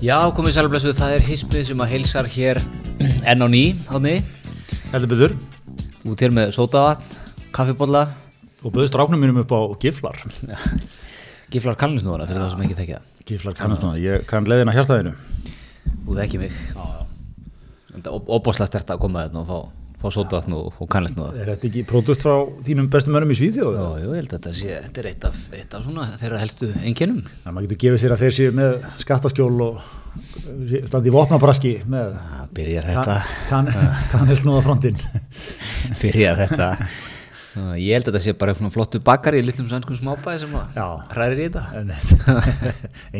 Já, komið sælblessu, það er hispið sem að heilsar hér enn á ný, hóðni, Heldur betur. Út hér með sótavatn, kaffibólla, og bauðist ráknum mínum upp á giflar. Giflar kallinsnúðana fyrir það sem ekki þekkja það. Giflar kannast núna, ég kann leiðina hjartaðinu Þú þekki mig. Þetta er óbáslega stert að koma þetta og fá, fá sótavatn og, og kallinsnúða. Er þetta ekki pródukt frá þínum bestu mönnum í Svíþjóð? Já, ég held að þetta sé, þetta er eitt af, eitt af svona þeirra helstu einkennum. Þannig að maður getur gefið sér að þeir séu með skattaskjól og standi í vopnabraski með Það byrjar þetta, kann, kannhelnúða frontinn byrjar þetta. Ég held að þetta sé bara eitthvað flottu bakari í litlum sannskum smábæði sem hrærir í þetta.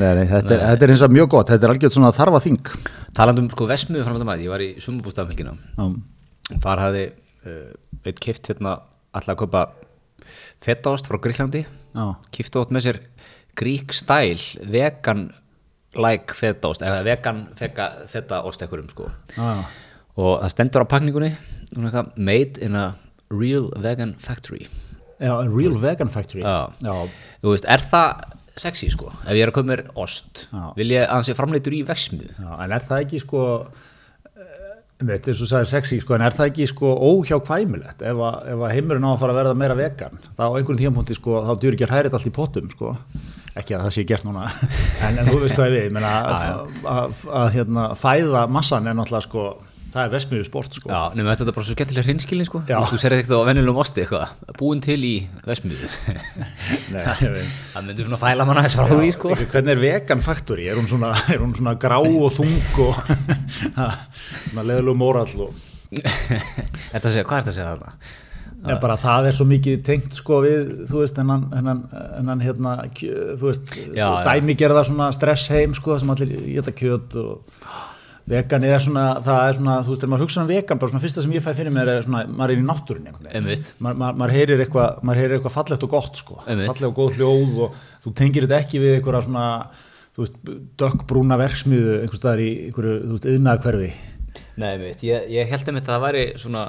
Nei, nei, þetta, þetta er eins og mjög gott, þetta er algjörð svona þarfa þing. Talandi um sko vesmiðu framönda maður, ég var í sumabústafmengina þar hafði uh, eitt kift hérna alltaf að kaupa fettaost frá Gríklandi kifta átt með sér Greek style vegan like fettaost eða vegan fettaost ekkurum sko. Já. og það stendur á pakningunni made in a real vegan factory. Já, a real vegan factory. Já. Já. þú veist, er það sexy sko? Ef ég er að kaupa mér ost Já. vil ég að hann sé framleitur í vesmiðu Já, en er það ekki sko þetta er svo sagði sexy sko en er það ekki sko óhjákvæmilegt? Ef, að, ef að heimurinn á að fara að verða meira vegan þá á einhvern tímapunkti sko þá djur ekki að hrærit allt í pottum sko. Ekki að það sé gert núna en, en þú veist hvað ég við að, að, að hérna, fæða massan er náttúrulega sko það er vesmiðu sport sko Já, nema þetta er bara svo skemmtilega hrinskilin sko Já. Þú serið ekkert á venjulegum osti eitthvað Búin til í vesmiðu Nei, ég veit. Það myndir svona fæla manna þess frá því sko Ekki, hvernig er vegan factory? Er hún svona, er hún svona grá og þung og svona leðilegu mórall og Þetta að segja, hvað er þetta að segja þarna? Já, bara það er svo mikið tengt sko við, þú veist, hennan, hennan, hennan hérna, kjö, þú veist, Já, já. dæmi gerða svona stress heim sko, sem allir geta kjöt og vegan er svona, það er svona, þú veist, þegar maður hugsa um vegan, bara svona fyrsta sem ég fæ fyrir mér er svona, maður er í náttúrunni einhvern veginn. Einmitt. Ma, ma, maður heyrir eitthvað, maður heyrir eitthvað fallegt og gott sko, Einmitt. fallegt og góð hljóð og þú tengir þetta ekki við eitthvað svona, þú veist, dökkbrúna verksmiðu einhvers staðar í einhverju, þú veist, yðnaðakverfi. Nei, mitt, ég, ég held einmitt að það væri svona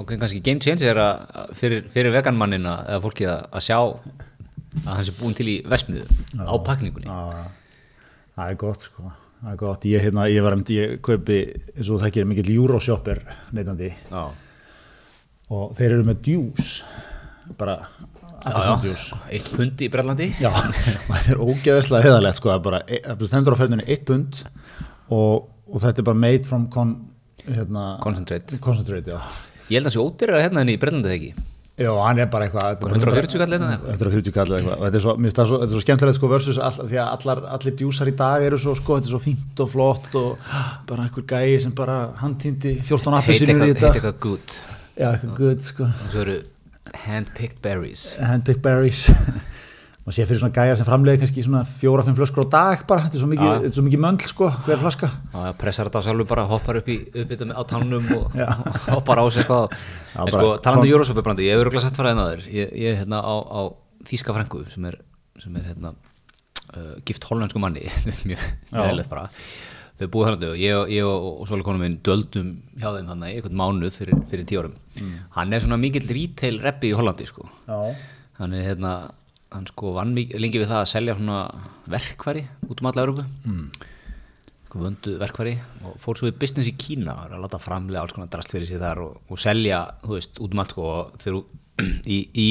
ok, kannski game changer að, fyrir, fyrir veganmannina eða fólki að, að sjá að hann sé búin til í vesmiðu á pakningunni Já, það er gott sko það er gott, ég, hérna, ég var emdi, ég kaupi eins og það er mikill Euroshopper neytandi. Já, og þeir eru með djús. Bara appelsíndjús eitt pundi í Brellandi já, og þetta er ógeðislega heðalegt sko, það bara, það stendur á ferðinni eitt pund. Og, og þetta er bara made from con, hérna, Concentrate. concentrate. Ég held að það sé ódýrar hérna en í Brellandi þegar ekki já, hann er bara eitthvað Bara 140 kall eða eitthvað? 140 kall eða eitthvað. Og þetta er svo, svo, þetta er svo skemmtilegt sko versus all, því að allar, allir djúsar í dag eru svo sko, þetta er svo fínt og flott og bara einhver gæi sem bara handtýndi 14 Heit appisínur í þetta. heit eitthvað good. Já, eitthvað good sko. Og svo eru hand-picked berries. Handpicked berries og sé fyrir svona gæja sem framleiði kannski svona fjóra-fimm flöskur á dag bara, þetta er svo mikið, svo mikið möndl sko, hver flaska. Og það pressar þetta á sjálfur bara hoppar upp í uppbytta með á tánum og Já. hoppar á sig eitthvað. Já, en sko talandi kon- um Eurosopi brandi, ég hefur örugglega sagt faraðin að þér. Ég, er hérna á, á Þíska frængu sem er, sem er hérna uh, gift hollensku manni. Mjög meðlega bara. Þau búið hérna og ég, ég og, og svolítið konum minn döldum hjá þeim þannig einhvern mánuð fyrir, fyrir tíu árum. Hann er svona mikill retail reppi í Hollandi sko. Já, hann er hérna hann sko vann mikið, lengi við það að selja svona verkfæri út um alla Európu mm. vöndu verkfæri og fór svo í business í Kína og er að láta framlega alls konar drast fyrir sig þar og, og selja, þú veist, út um allt sko þegar í, í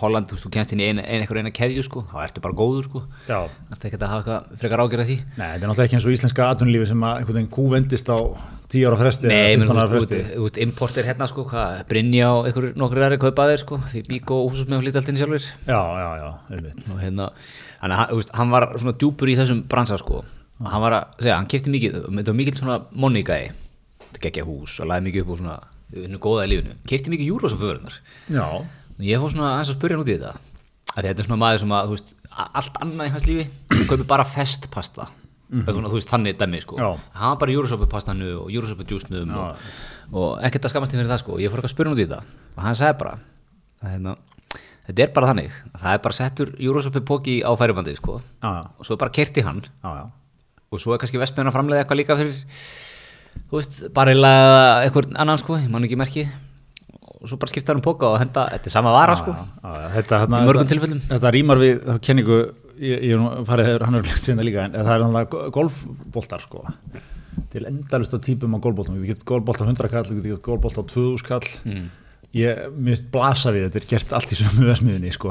Holland, þú kennst inn í eina, einhver eina keðju sko, þá ertu bara góður sko. Það er ekki að hafa eitthvað frekar ágjörða því. Nei, þetta er náttúrulega ekki eins og íslenska atvinnulífi sem að einhvern veginn kúvendist á 10 ára fresti Nei, menn, 15 þú veist, fresti. þú veist, import er hérna sko, hvað, Brynja og einhver nokkur aðri kaupaðir sko, því Bíko og Húsus með hlýtaldin sjálfur Já, já, já, einmitt. Og hérna hann, veist, hann var svona djúpur í þessum bransa sko. Og hann var að segja, hann kefti mikið þetta var mikið og og ég fór svona aðeins að spyrja hann út í þetta. Að þetta er svona maður sem að, þú veist, allt annað í hans lífi, hann kaupi bara festpasta. Mm svona, þú veist, þannig dæmi sko. Já. hann var bara júrosopu pastannu og júrosopu djúsnum og, og ekkert að skamast fyrir það sko. Ég fór að spyrja hann út í þetta. Og hann sagði bara að, hérna, þetta er bara þannig. Það er bara settur júrosopu póki á færibandið sko. Já, og svo bara kerti hann. Já, og svo er kannski vestmenn að framleiða eitthvað líka fyrir þú veist, bara eitthvað annan sko, ég man ekki merkið og svo bara skipta hann um póka og henda, þetta er sama vara sko. þetta, hérna, Í mörgum tilfellum. Þetta rýmar við þá kenningu ég, ég farið hefur hann er glemt hérna líka en það er náttúrulega golfboltar sko. Til endalusta típum á golfboltum. Við getum golfbolt á 100 kall, við getum golfbolt á 2000 kall. Mm. ég minnst blasa við þetta er gert allt í sömu vesmiðinni sko.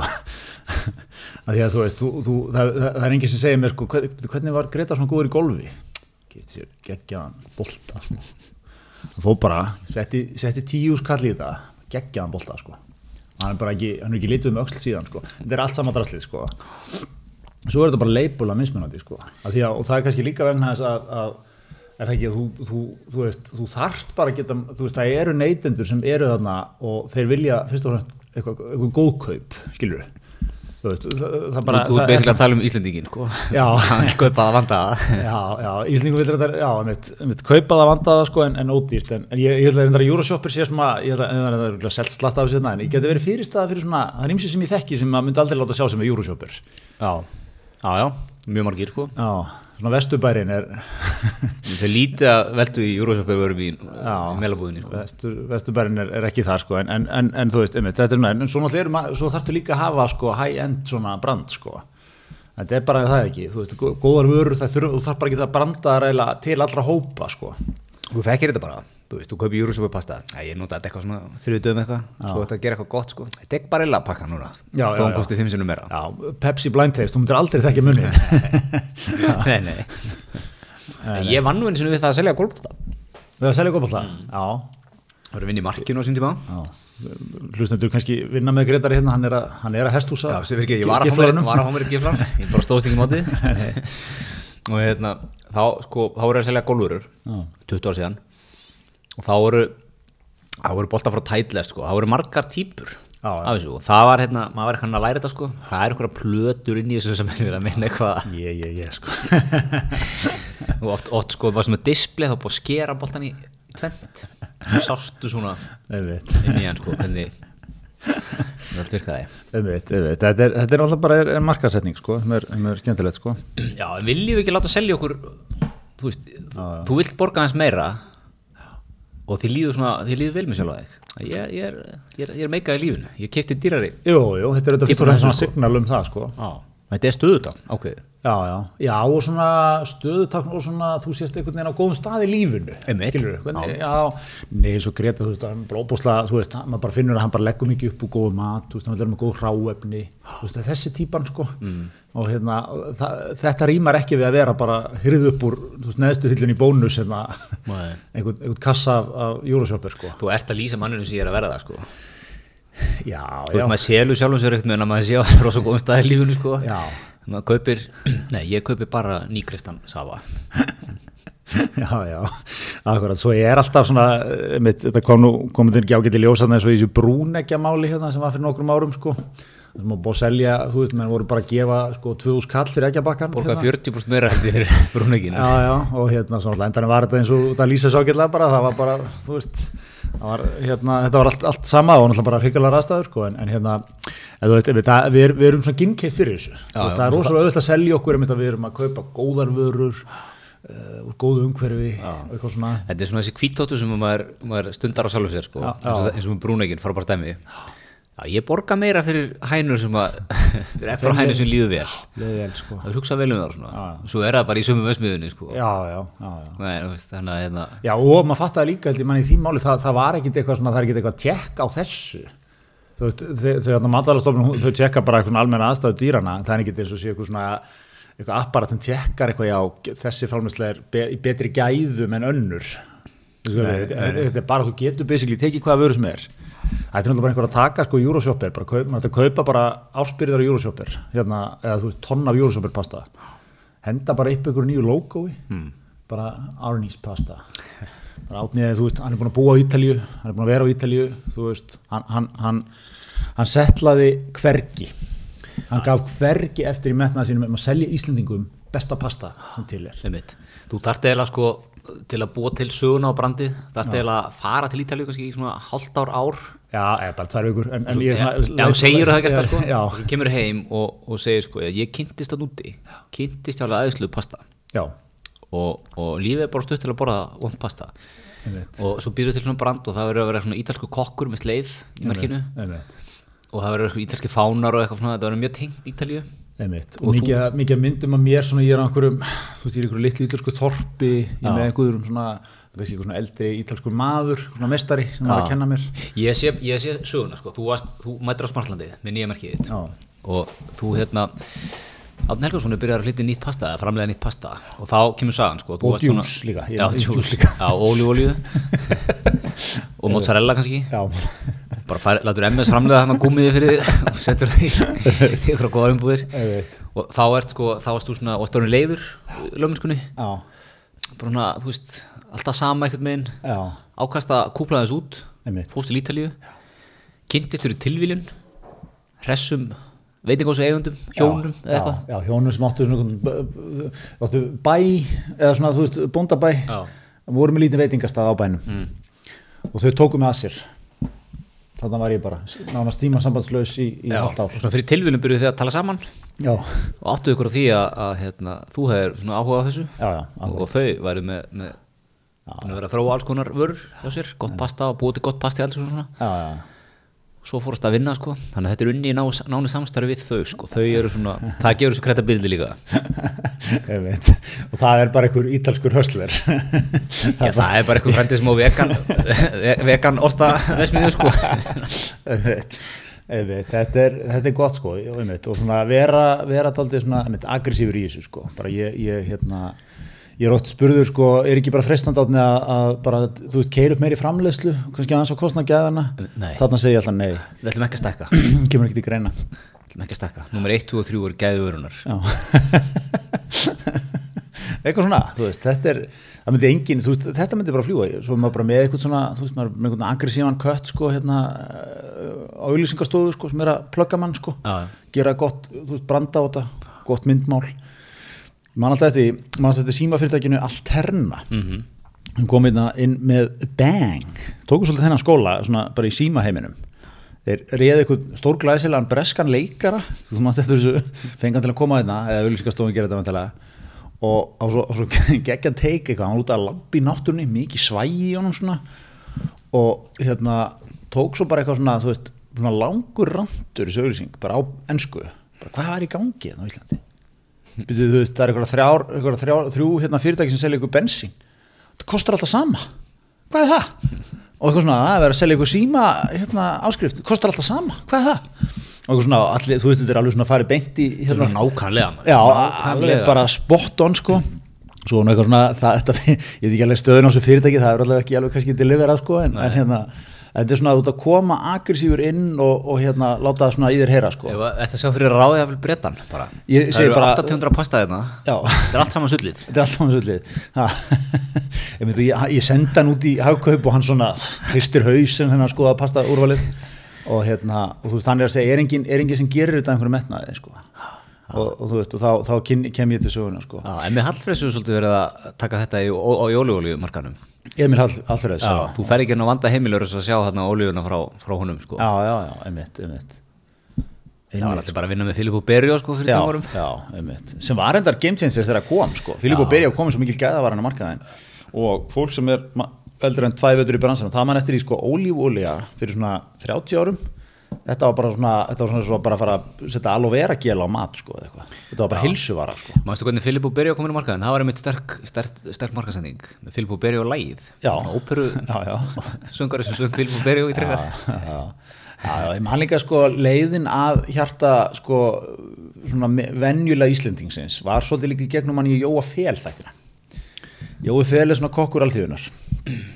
Að því að þú veist þú, þú, það, það, það er enginn sem segir mér sko hvernig, var Greta svona góður í golfi? Getur sér geggjaðan bolta sko. það fóð bara setti, setti tíus kall í þetta geggjaðan bolta sko. Hann er bara ekki, hann er ekki litið um öxl síðan sko. Þetta er allt saman drastlið sko. Svo er þetta bara leipula mismunandi sko. Að að, og það er kannski líka vegna þess að, að er það ekki að þú, þú, þú, veist, þú þarft bara að geta, veist, það eru neytendur sem eru þarna og þeir vilja fyrst og fremst eitthvað, eitthvað góðkaup, skilur þú veist, það, bara Þú er besilega að tala um Íslandingin, sko. Kaupaða vandaða Já, já, Íslandingin vil þetta, já, mitt, mitt kaupaða vandaða, sko, en, en ódýrt en, en ég, ég held að þetta Euroshopper sé svona ég held að það er selt slatt af þessu hérna, en ég geti verið fyrirstaða fyrir svona, það er ímsið sem ég þekki sem maður myndi aldrei láta sjá sem er Euroshopper. Já, já, já, mjög margir, sko. Já svona vestubærin er það lítið að veldu í Júrósöpur verum í, meilabúðinni sko. Vestur, vestubærin er, er ekki það sko. En, en, en, en þú veist, einmitt, þetta er svona en svo, svo þarftu líka að hafa sko high-end svona brand sko. Þetta er bara það ekki, þú veist, góðar vörur þú þarf bara ekki að branda til allra hópa sko. Þú þekkir þetta bara þú veist, þú kaupir júrusöpu pasta ég nota þetta eitthvað svona þrjutum eitthvað. Svo þetta gera eitthvað gott sko. Þetta er bara illa að pakka núna þá kostið þeim sem meira. Já, Pepsi blind taste, þú myndir aldrei þekkja munni nei, nei, nei. ég vann nú eins og við það að selja gólbólta við að selja gólbólta, mm. já. Það var að vinna í markinu á sín tíma. Hlustundur kannski vinna með Gretari hérna hann er að, hann er að hestúsa já, sem fyrir ekki, ég var að í giflar ég bara stóðst ekki mótið. Og hérna, þá sko, þá og þá voru það voru bolta frá tætlega sko, það voru margar típur já, af þessu. Og það var hérna, maður var eitthvað að læra þetta sko. Það er eitthvað plötur inn í þessu sem er að minna eitthvað. Ég, ég, ég sko. Og oft, oft sko, það var svona display þá búið að skera boltan í tvent og sástu svona inn í hann sko, hvernig það er virkaði þetta er, er alltaf bara markasetning sko, sem er, er skemmtilegt sko. Já, viljum við ekki láta selja okkur þú veist, já, já. þú vilt borga hans meira og þið líður svona, þið líður vel með sjálf að þig ég, ég er, er, er meikaði lífinu. Ég kefti dýrari. Jú, jú, þetta er þetta svona signal um það sko. Þetta er stöðutakn, ákveðið. Já, já, já og svona stöðutakn og svona þú sést einhvern veginn á góðum stað í lífinu Skilur þú, já, nei, svo Greta, þú veist, hann blóbúsla þú veist, maður bara finnur að hann bara leggur mikið upp og góðu mat, þú veist, hann vera með góð hráefni. Þú veist, þessi típan sko. Mm. Og hérna, það, þetta rýmar ekki við að vera bara hyrð upp úr neðstu hyllun í bónus hérna einhvern, einhvern kassa af, af júrasjóper sko. Þú ert að lýsa manninu sem ég er að vera það sko. Já, þú veist, maður selur sjálfum sér ekkert með en að maður sé á rosa góðum staði lífunu sko. Já. Maður kaupir, nei ég kaupir bara nýkristan Sava. Já, já, akkurat svo ég er alltaf svona, mitt, þetta kom nú komið ekki ágætt í ljósaðna eins og í þessu brúnekja máli hérna sem var fyrir nokkrum árum sko það var búið að selja, þú veist, menn voru bara að gefa sko 2000 kall fyrir ekki að bakkan Borga hérna. 40% meira hætti fyrir brúnekinu Já, já, og hérna svona endan var þetta eins og það lýsa ekki bara, það var bara, þú veist var, hérna, þetta var allt, allt sama og náttúrulega bara hrigalega ræðstæður sko, en, en hérna veist, við, það, við, við erum svona ginnkeitt fyrir þessu. Já, það er rosalega auðvitað að selja okkur við erum að kaupa góðar vörur uh, úr góðu umhverfi Þetta er svona þessi kvítóttu sem maður, maður stundar á sjálfur sér sko, eins og brúneginn fara bara dæmi Já, ég borga meira fyrir hænur sem að eftir á hænur sem líður vel. Vel sko. það er hugsað vel um það svona. svo er það bara í sömu vössmiðunni sko. já, já, já, Nei, veist, þannig hérna... já, og maður fattaði líka manni í því máli, það, það var ekkit eitthvað það er ekkit eitthvað tjekk á þessu. Þegar matalastofnum þau tjekka bara eitthvað almenna aðstæðu dýrana það er ekkit eins og sé eitthvað svona eitthvað apparat sem tjekkar eitthvað já, þessi fálmesslega er be, í betri gæðum en önnur. Þetta er bara, þú getur basically tekið hvaða vöru sem er Það er náttúrulega bara einhver að taka sko kaup, maður ætti að kaupa bara áspyrðar Euroshopper, hérna, eða þú veist, tonna af Euroshopper pasta, henda bara upp ykkur nýju logoi, mm. bara Arnie's pasta, bara átniðið, þú veist, hann er búin að búa á Ítalju, hann er búin að vera á Ítalju, þú veist, hann, hann, hann, hann setlaði hvergi, hann gaf hvergi eftir í metnaða sínum um að selja Íslandingum besta pasta sem til er. Þú þarft eða sko til að búa til söguna á brandi. Það er að fara til Ítalíu kannski í svona halvt ár. Ár Já, eða bara tvær vikur en, en ég, svona, Já, þú segir það gert það sko. Og þú kemur heim og, og segir sko ég kynntist það núti, kynntist jálega aðeinslu pasta. Og, og lífið er bara stutt til að borða vond pasta. Og svo býður til svona brand og það verður að vera svona ítalsku kokkur með sleið í markinu. og það verður ítalski fánar og eitthvað svona, það verður mjög tengt Ítalíu Einmitt. og, mikið, mikið myndum að mér svona, ég er á einhverjum þú veist ég er einhverju litlu ítalsku þorpi ég með einhverjum svona, svona eldri ítalsku maður, svona mestari sem var að kenna mér. Ég sé, ég sé söguna sko, þú, varst, þú mættir á Smartlandi með nýja merkið og þú hérna Áttin Helgarsson er byrjað að hliti nýtt pasta eða framlega nýtt pasta. Og þá kemur sagan sko, og djús líka líka. Já, ólíu og mozzarella kannski. Já. Bara fær, latur MS framlega þannig að gúmiði fyrir og setur það í ykkur á góða umbúðir. Og þá ert sko, þá varst þú svona og stórnir leiður lögminskunni bara svona, þú veist, alltaf sama ekkert meginn ákast að kúpla þess út. Fóst í Lítalíu kynntist fyrir tilvílun hressum veitingósu eigundum, hjónum já, eða eitthvað. já, hjónum sem áttu svona bæ, eða svona þú veist, bóndabæ. Voru með lítið veitingastað á bænum. Mm. og þau tóku mig að sér þannig var ég bara nánast tíma sambandslaus í, í já, allt ár. svona fyrir tilvílum byrjuð þið að tala saman? Já. og áttuðu ykkur á því að, að hérna, þú hefur svona áhuga á þessu? Og, og þau væri með, með að vera að þróa alls konar vörur hjá sér, gott pasta og búið til gott pasta í alls og svona. Já, já. Svo fórast að vinna sko. Þannig að þetta er unni í ná, náni samstarfi við þau sko. Þau eru svona, það gefur þessu kretta bildi líka og það er bara einhver ítalskur höstler Já, það er bara einhver frendið smá vegan vegan vesmiðu sko. Þetta er, þetta er gott sko og svona vera, vera taldið svona aggressífur í þessu sko. Bara ég, ég hérna ég er ótt spurður sko, er ekki bara frestand átni að, að bara, þú veist, keir upp meiri framlegslu kannski aðeins á kostna gæðana þarna segja ég alltaf nei. Við ætlum ekki að stekka Kemur ekki til greina ætlum ekki að stekka Númer 1, 2 og 3 er gæðuverunar Eitthvað svona, þú veist, þetta er það myndi engin, þú veist, þetta myndi bara fljúa svo maður bara með eitthvað svona, þú veist, maður með einhvern aggressívan kött sko, hérna á auðlýsingastofu sko, sem er að plugga mann sko, Já. gera gott, þú veist, branda á þetta, gott myndmál. Mann alltaf eftir, mann alltaf eftir símafyrirtækinu Alterna? Mm -hmm. hún kom hérna inn með Bang. Tóku svolítið þennan skóla, svona bara í símaheiminum þeir reyði eitthvað stórglæsilegan breskan leikara. Þú maður þetta þessu, fengan til að koma hérna eða auðvilskastofun gera þetta vantilega og á svo, svo geggjan teik eitthvað, hann út að labbi í náttúrunni, mikið svægi í honum svona. Og hérna tók svo bara eitthvað svona, þú veist svona langur randur í sögursing, bara á ennsku, bara hvað var í gangi hérna á Íslandi? Býtu, veist, það er eitthvað þrjár, eitthvað þrjár þrjú hérna, fyrirtæki sem selja ykkur bensín. Það kostar alltaf sama. Hvað er það? Og eitthvað svona, það er að selja ykkur síma hérna, áskrift, kostar alltaf sama. Hvað er það? og eitthvað svona, allir, þú veist þetta er alveg svona í beint í hérna, nákvæmlega já, alveg bara spot on sko. Svo eitthvað svona, það, þetta, ég veit ekki alveg stöðun á þessu fyrirtæki, það er alveg ekki alveg kannski deliverað sko, en, en hérna þetta er svona að að koma aggressífur inn og, og hérna láta það svona í þér heyra sko. Þetta sjá fyrir ráðið af brettan bara. Ég, það eru 800 pastaðina þetta er allt saman sullið. Þetta er allt saman sullið. Ég, ég, ég senda hann út í hagkaup og hann svona hristir haus sem þennan skoða pasta úrvalið. Og hérna, og þú veist, hann er að segja er enginn engin sem gerir þetta einhverju metnaði sko og, og þú veist, og þá, þá kem ég til söguna sko. En með Hallfræssu svolítið verið að taka þetta í, á, jóluolíumarkanum Emil Hallfræs Þú fer ekki inn á vanda heimilur að sjá þarna olíuna frá, frá honum sko. Já, já, já, einmitt, einmitt. Það var alltaf bara að vinna með Filippo Berjó sko fyrir tjóðum árum Já, einmitt, sem var endar game changer þegar það kom sko. Filippo Berjó komið svo mikil gæða var hann á markaðin og fólk sem er eldur en tvæ veitur í bransanum, það mann eftir í sko ólífólja þetta var bara svona, þetta var svona svo bara að fara að setja aloe vera gel á mat sko eitthvað. þetta var bara hilsuvara sko. Mástu hvernig Filippo Berjó kom inn á markaðin, það var einmitt sterk, sterk, sterk markasending með Filippo Berjó læð, óperu sungari sem sung Filippo Berjó í tryggar Já, já, já, ég man líka sko leiðin að hjarta sko svona venjulega Íslendingsins var svolítið líka gegnum hann í Jóa Fél þættina. Jói Fél er svona kokkur alltíðunar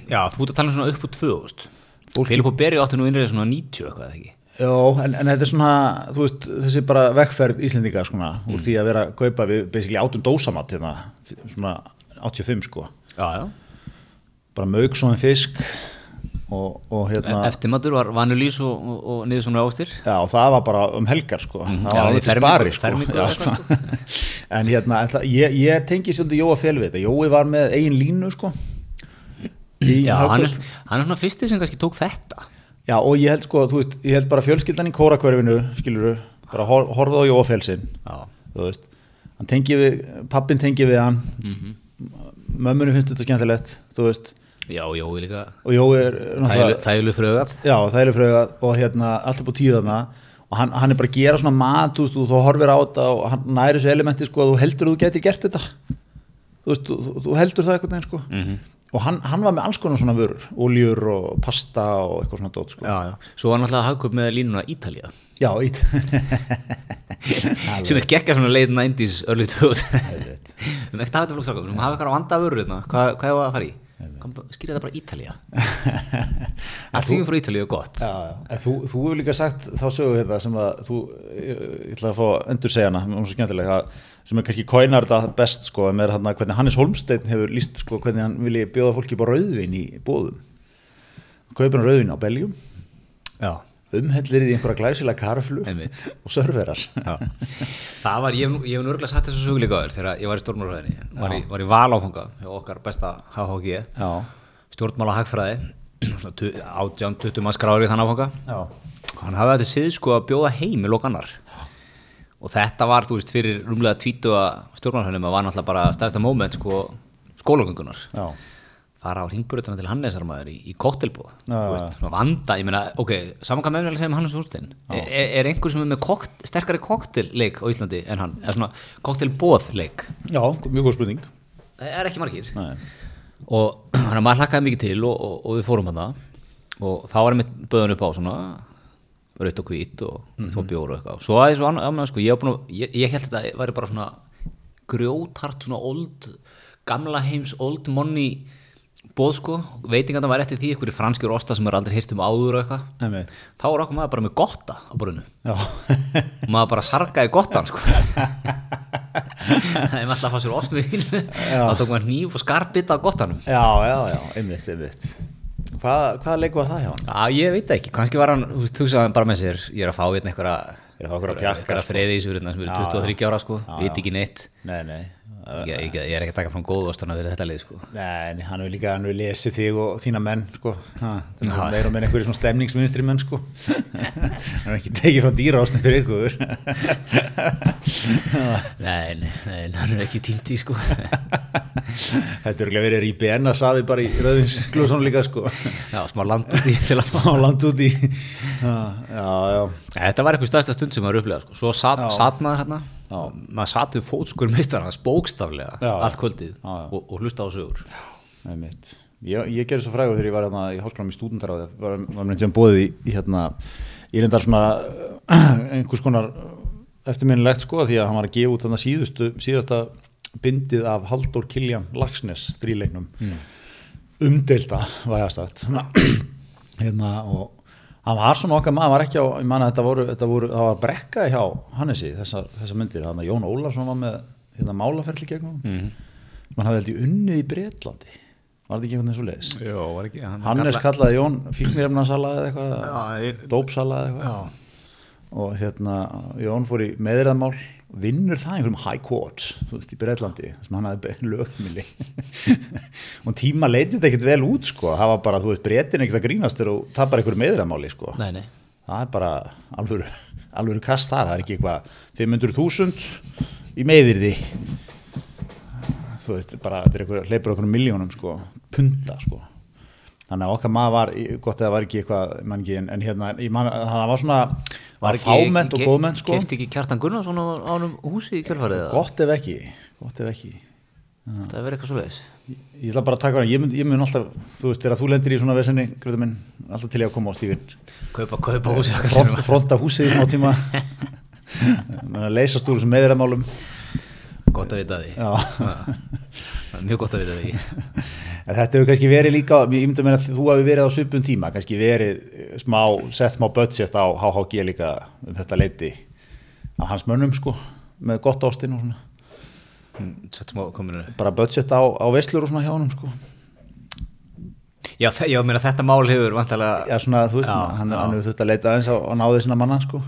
Já, þú ert að tala um svona upp úr 2000 Filippo Berjó átti nú innræðið svona 90 eitthvað, ekki? Já, en, en þetta er svona, þú veist, þessi bara vekkferð Íslendinga svona, mm. úr því að vera að kaupa við basically átum dósamat hérna, svona 85 sko. Já, já. Bara mög svona fisk og, og hérna. E, eftirmatur var vanulís og, og, og niður svona ástir. Já, og það var bara um helgar sko. Mm. Það var alveg spari sko. Já, sko. en hérna, ég, ég tengi svolítið Jóa Fjellvið þetta. Jói var með eigin línu sko. Já, hann er, hann er svona fyrsti sem kannski tók þetta. Já og ég held sko, þú veist, ég held bara fjölskyldan í kórakverfinu, skiluru, bara hor, horfið á Jóafélsin, þú veist, hann tengi við, pappin tengi við hann, mm -hmm. mömmunum finnst þetta skemmtilegt, þú veist. Já, Jói líka. Og Jói er náttúrulega. Þægileg frögat. Já, þægileg frögat og hérna alltaf på tíðarna og hann, hann er bara að gera svona mat þú, veist, þú, þú horfir á þetta og hann næri þessu elementi sko að þú heldur að þú getur gert þetta þú, veist, þú, þú- heldur það eitthvað sko Mhm. Og hann, hann var með alls konar svona vörur oljur og pasta og eitthvað svona dót sko já, já. Svo var náttúrulega hagkaup með línuna Ítalía já, ít sem er geggja svona leiðin 90s early 2000 við erum ekkert að hafa þetta flókstráka við erum að hafa eitthvað að vanda vörur hérna. hvað, hvað er það að fara í? skýrja þetta bara Ítalía allt sem frá Ítalíu er gott Já, já. En þú, þú hefur líka sagt þá sögu hérna sem að þú, ég, ég ætla að fá að endur segja hana, hún er svo skemmtileg að, sem er kannski kóinar þetta best sko, með hérna hvernig Hannes Holmsteinn hefur líst sko, hvernig hann vilji bjóða fólki á rauðvin í bóðum kaupin rauðvin á Belgjum já, umhellir í einhverja glæsilega karflu Einmitt. og serverar já. það var, ég hef nú- örgulega sagt þessu söguleika áður þegar ég var í stjórnmálafræðinni. Var, var í valáfanga hjá okkar besta HHG já, stjórnmála hagfræði. Svona tu- 18-20 mann skráður í þann áfanga. Hann hafði þetta sið sko að bjóða heim í lokannar og þetta var, þú veist, fyrir rúmlega tvítu að stjórnmálafræðinum að var náttúrulega bara stæðsta moment sko skólagöngunar. Fara á ringburðuna til Hannesarmaður í, í koktelbúð Já, já, veist, svona vanda, ég meina, ok saman hvað með mér að segja um Hannes Hústein er, er einhver sem er með kokt, sterkari koktelleik á Íslandi en hann, eða svona koktelbóðleik já, mjög góð spurning. Það er ekki margir. Nei. og þannig að maður hlakkaði mikið til og, og, og við fórum að það og þá var einmitt böðun upp á svona raut og hvít og mm -hmm. bjóru og eitthvað. Svo aðeins og annað sko, ég, að- ég, ég held að þetta væri bara svona grjóthart svona old gamla heims old money bóð sko, veitinganda var eftir því einhverju franskjur osta sem er aldrei hýrt um áður og eitthvað. Þá var okkur maður bara með gotta á og maður bara sargaði gottan sko. Það er maður alltaf að fá sér ost með hínu þá tók maður nýf og skarbita á gottanum. Já, já, já, einmitt, einmitt Hvað, hvaða leik var það hjá hann? Já, ég veit ekki, kannski var hann, þú veist, hugsaði hann bara með sér, ég er að fá hérna einhverja, er einhverja einhverja sko. freði í surina sem eru 23 ára, sko, veit ekki neitt, Nei, nei, ég, ég, ég er ekki að taka fram góð ostana fyrir þetta lið, sko. Nei, hann hefur líka, hann hefur lesið þig og þína menn, sko. Ha, það er meira með einhverju svona stemningsvinstri menn, sko. hann hefur ekki tekið frá dýra ástum fyrir ykkur. Nei, nei, nei, hann er ekki tímt í, sko. Þetta er verið í IBN að safi bara í rauðinsklúsunum líka, sko. Já, smá land út í til að fá. Á land út í. Já, já. Þetta var eitthvað stærsta stund sem maður upplega, sko, svo sat, sat maður hérna, maður sat við fótskur meistar hans bókstaflega allt kvöldið og, og hlusta á sögur. Ég, ég gerði svo frægur þegar ég var hérna í háskólanum í stúdendaráði var, mér sem bóðið í, í hérna ég reyndar svona einhvers konar eftirminnilegt sko því að hann var að gefa út þarna síðustu síðasta bindið af Halldór Kiljan Lagsnes þríleiknum. Mm. umdelta vægastagt hérna og hann var svona okkar maður, var ekki á, ég man að þetta voru, þetta voru það var brekkaði hjá Hannesi þessar, þessar myndir, þannig að Jón Ólafsson var með hérna málaferli gegnum mm. mann hafði held ég unnið í Bretlandi. Var þetta ekki einhvern veginn svo leiðis Jó, var ekki, hann Hannes kallaði Jón fíknirefnarsala eða eitthvað, ég- dópsala eða eitthvað. Og hérna Jón fór í meðræðmál vinnur það einhverjum high courts þú veist í Breitlandi sem hann hafði lögmili og tíma leitið þetta ekkert vel út sko. Það var bara, þú veist, breytin ekkert að grínast þegar þú tapar einhverju meðræðmáli sko. Nei, nei. það er bara alvöru, alvöru kast þar, það er ekki eitthvað 500.000 í meðirði þú veist, bara þetta er eitthvað, hleypur okkur miljónum sko, punta sko þannig að okkar maður var, gott eða var ekki eitthvað ég man ekki, en, en hérna, man, það var svona var fáment og góðment sko. Kefti ekki Kjartan Gunnarsson á honum húsi í kjölfarið gott ef ekki, gott ef ekki. Það verið eitthvað svo leiðis ég, ég ætla bara að taka hana, ég mun, ég mun alltaf þú veist, þegar þú lendir í svona vesenni, minn alltaf til ég að koma á stífin Kaupa, kaupa húsi front, fronta húsið í smá tíma. Að leysast úr þessum meðramálum Gott að vita því. Það Mjög gott að vita því En þetta hefur kannski verið líka, ég myndi að meina að þú hafi verið á svipun tíma, kannski verið smá, sett smá budget á HHG líka um þetta leiti af hans mönnum sko, með gott ástinn og svona, Mm, Sett smá kominu bara budget á, á veislur og svona hjá honum sko. Já, já, meina þetta mál hefur vantalega Já, svona, þú veist, Já, hann, hann hefur þurft að leita aðeins á, á náðið sinna manna sko.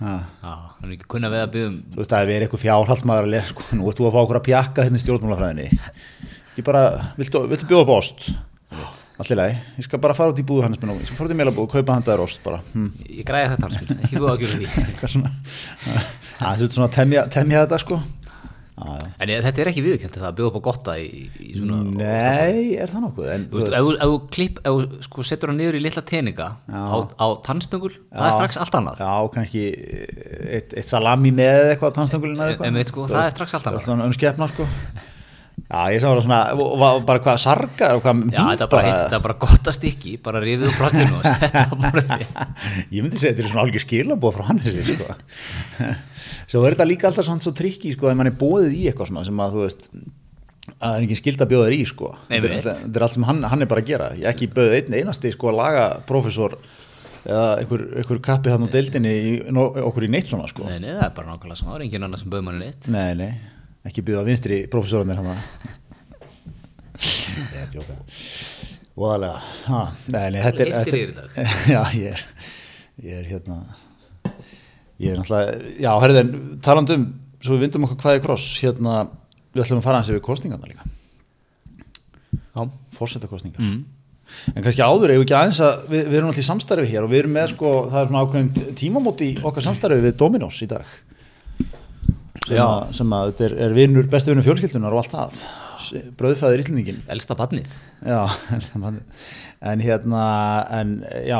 Já. Hann er ekki kunna við að um- byggðum Þú veist, það hefur verið eitthvað fjárhaldsmaður að lesa, sko, nú ert þú að fá okkur að pjakka hérna í stjórnmálafræðinni. Ekki bara, viltu, viltu bjóða upp ost? Allir lagi, ég skal bara fara út í búðu hann ég skal fara út í meilabúðu, kaupa hann þær ost bara. Hm. Ég græði þetta minn, ekki þú að gera því Eitthvað svona, það er svona að temja, þetta sko. Já. En ég, þetta er ekki viðkjönd það að bjóða upp á gotta í, í svona Nei, er það nokkuð? En, Þú veist, ef þú- klipp, ef þú sko setur hann niður í litla teninga á, á tannstöngul, það er strax allt annað Já, kannski eitt, eitt salami með eitthvað tannstangulina eða En veit sko, það er strax allt annað Svona önskeppna sko Já, ég sá það svona, var bara hvað sarga og hvað Já, þetta er bara, þetta er bara gott að stykki, bara rifið úr plastinu og setja bara í. Ég myndi segja þetta er svona alveg skilabóð frá Hannesi sko. Svo er þetta líka alltaf svona svo trikki sko, ef mann er bóðið í eitthvað svona sem að þú veist að það er ekki skild að bjóða þér í sko. þetta, er, Einmitt. þetta er allt sem hann, hann er bara að gera ég ekki bauð einn einasti sko að laga professor eða einhver, einhver kappi hann á deildinni í, okkur í neitt svona sko. Nei, nei, það ekki bjóða vinstri professorarnir hann Ég er tjóka Voðalega þetta er þetta Já, ég er ég er hérna ég er náttúrulega, já, herðin talandum, svo við vindum okkur hvað er kross hérna, við ætlum að fara hans yfir kostningarna líka. Já, fórsetakostningar mm. en kannski áður, ef ekki aðeins að við, við erum alltaf í samstarfi hér og við erum með sko, það er svona ákveðin tímamót í okkar samstarfi við Dominos í dag sem að, sem að þetta er, er vinur, besti vinur fjölskyldunar og allt það bröðfæðir íslendingin elsta badnið. En hérna en já,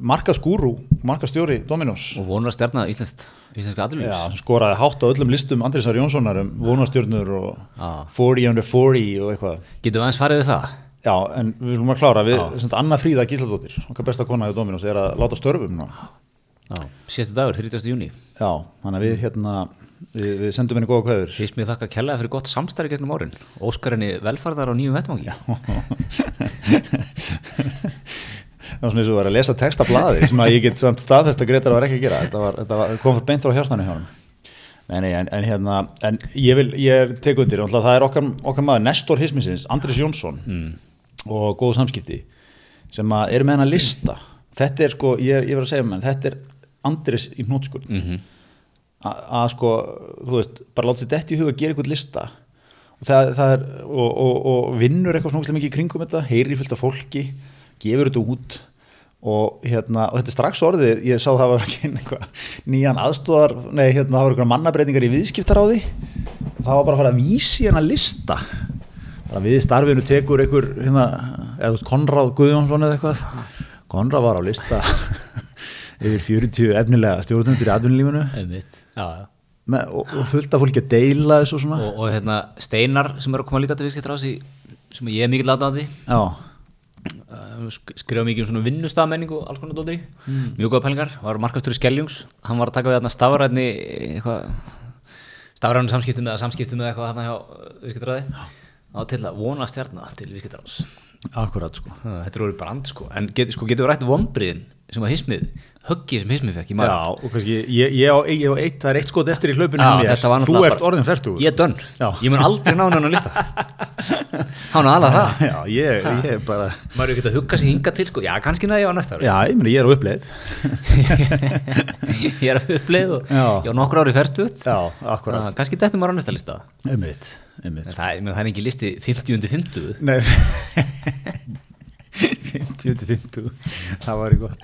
markaskúru markastjóri Dominos Og vonar stjarna íslenskt, íslenska Já, aðlunins. skoraði hátt á öllum listum Andrisar Jónssonar um vonastjörnur og Já. 40 under 40 og eitthvað Getum við aðeins farið við það? Já, en við viljum að klára, við, sagt, Anna Fríða Gísladóttir, okkar besta kona í Dominos, er að láta störfum. Já. Síðasta dagur, 30. júni. Já, þannig að við hérna, við, við sendum henni góða kvæður. Fyrst mér þakka kellaði fyrir gott samstarfi gegnum árin. Óskar henni velfarðar á nýjum vettmangi. Það var svona eins og var að lesa texta blaði sem að ég get samt staðfest að Gretar var ekki að gera. Þetta, var, þetta var, kom beint frá hjartanu hjá hann. Nei, en, en hérna, en ég vil, ég tek undir, það er okkar, okkar maður, Nestor Hismisins, Andris Jónsson og góðu samskipti sem að eru með hennar lista. Þetta er sko, ég, ég verð að segja með þetta er Andris í hnótskurð. Mm að sko, þú veist, bara láta sér detti í huga að gera eitthvað lista. Og, það, það er, og, og, og vinnur eitthvað svona mikið í kringum þetta, heyri fullt af fólki gefur þetta út og, hérna, og þetta er strax orðið ég sá það var ekki einhvað nýjan aðstóðar, nei hérna það var eitthvað mannabreitingar í viðskiptaráði. Og það var bara að fara að vísi hérna lista. Bara við starfinu tekur einhver hérna, eða Konráð Guðjónsson eða eitthvað. Konráð var á lista yfir 40 efnilega stjórnundur í með, og, og fullt af fólki að deila þessu og svona. Og, og hérna Steinar sem er að koma líka til viðskiptar á þessi sem ég er mikill aðdáðandi já, skrifa mikið um svona vinnustafmenningu og alls konar dóttir. Mm. mjög góða pælingar, var markastur í Skeljungs. Hann var að taka við þarna stafræðni stafræðni samskiptum eða samskiptum eða eitthvað þarna hjá viðskiptaráði. Á til að vona stjarnar til viðskiptaráðs. Akkurat sko. Þetta er orðið brand sko. En get, sko, getur við rætt vombriðin sem að hismið höggið sem hismið fekk í maður já, og kannski, ég, ég, á, ég á eitt, það er eitt skot eftir í hlaupinu Já, mér. var þú ert orðin færtu ég er dönn, ég mun aldrei ná hennan að lista. Á alveg það. Já, ég, ég er bara er ekki að hugga sig hinga til sko, já kannski næja á næsta ári. Já, ég meni, ég er á uppleið. Ég er að uppleið og Já. ég á nokkur ári færstuð já, akkurat, kannski þetta maður á næsta lista. Ummitt, En það, ég það er ekki listi 50 undir 50 nei 50-50 það var í gott.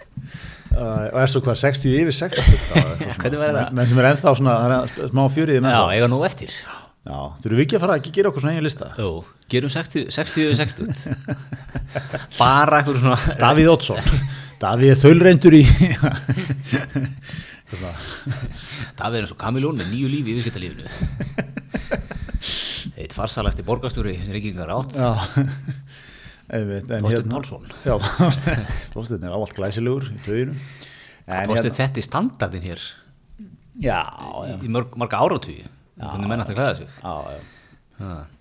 Uh, og er svo hvað, 60 yfir 60 það var eitthvað svona. Hvernig væri það? menn sem er ennþá svona, er smá fjöriði með Já, eiga nú eftir. Já, þurfum við ekki að fara að ekki gera okkur svona eigin lista? Jú, gerum 60, 60 yfir 60 bara eitthvað svona Davíð Oddsson. Davíð er þaulreindur í Það verður eins og Kamilón með nýju lífi í viðskiptalífinu. Eitt farsalasti borgarstjóri sem Reykjavíkar átt. Já En Þorsteinn Pálsson. Já, Þorsteinn er ávallt glæsilegur í töðinu En Þorsteinn setti standardin hér Já, já, í mörg, marga áratugi hvernig menn ætti að klæða sig. já.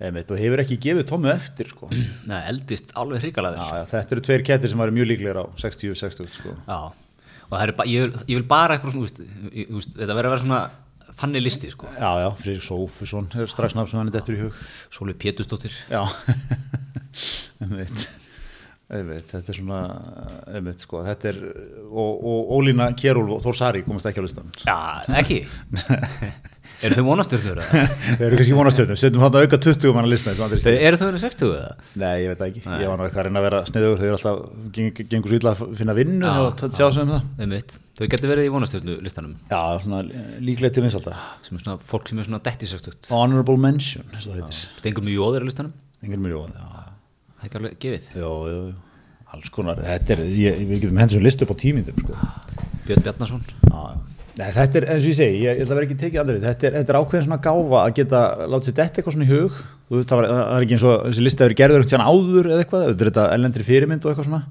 Einmitt, og hefur ekki gefið Tómi eftir sko. Nei, eldist alveg hrikalaður já, þetta eru tveir kettir sem væri mjög líklegir á 60-60 sko. Já, og það er ég, vil- ég vil bara eitthvað svona, úst, úst, þetta verður að vera svona þannig listi, sko. Já, já, Freyr Sófusson er strax nafn sem hann er dettur í hug. Sóli Pétustóttir Já einmitt. einmitt, þetta er svona einmitt, sko, þetta er og, og Ólína Kjærúl og Þór Sari komast ekki á listan Já, ekki? Eru þau vonastjörnur? Þeir eru kannski vonastjörnum, setjum hann að auka 20 manna lista eins og Andri Þau eru þau verið 60 eða? Nei, ég veit ekki, ég var eitthvað að reyna að vera sniður, þau eru alltaf, geng, gengur svo illa að finna vinnu Já, og tjá sig um það. Þau mitt Þau getur verið í vonastjörnu listanum. Já, svona líklega til vinsalda sem er svona fólk sem er svona detti 60 Honorable mention, eins og það ekki alveg gefið. Jó, jó, jó, alls konar, þetta er, ég, við getum hendur svo listu upp á tímindum, sko. Björn Bjarnason. Nei, þetta er, eins og ég segi, ég, ég ætla að vera ekki tekið aldrei, þetta er, þetta er ákveðin svona gáfa að geta látið sér detta eitthvað svona í hug, þú það, var, það er ekki eins og þessi lista hefur gerður tíðan áður eða eitthvað, þetta er þetta ellendri fyrirmynd og eitthvað svona,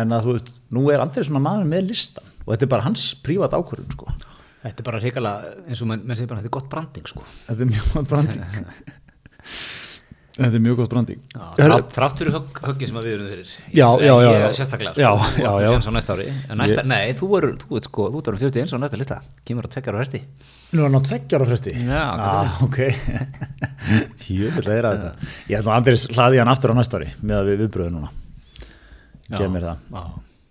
en að þú veist, nú er Andrið svona maður með listan og þetta er bara hans prívat ákvörðun, sko. Þetta er bara hrikalega eins og menn, menn segir bara þetta er gott branding sko. Þetta er mjög gott branding. þetta er mjög gott branding. Þrátt, þrátt fyrir högg, höggi sem að við erum fyrir. Já, já, já, Ég já. sérstaklega sko, Já, já, já. á næsta ári. En næsta, Nei, þú er, þú veit sko, þú er 41 á næsta lista. Kemur að tekja á resti Nú er hann á tveggjar á fresti. Já, ah, ok. Tjöfull að heyra þetta. Ég held að Andris hlaði hann aftur á næsta ári með að við viðbröðu núna. Gef mér það. Já,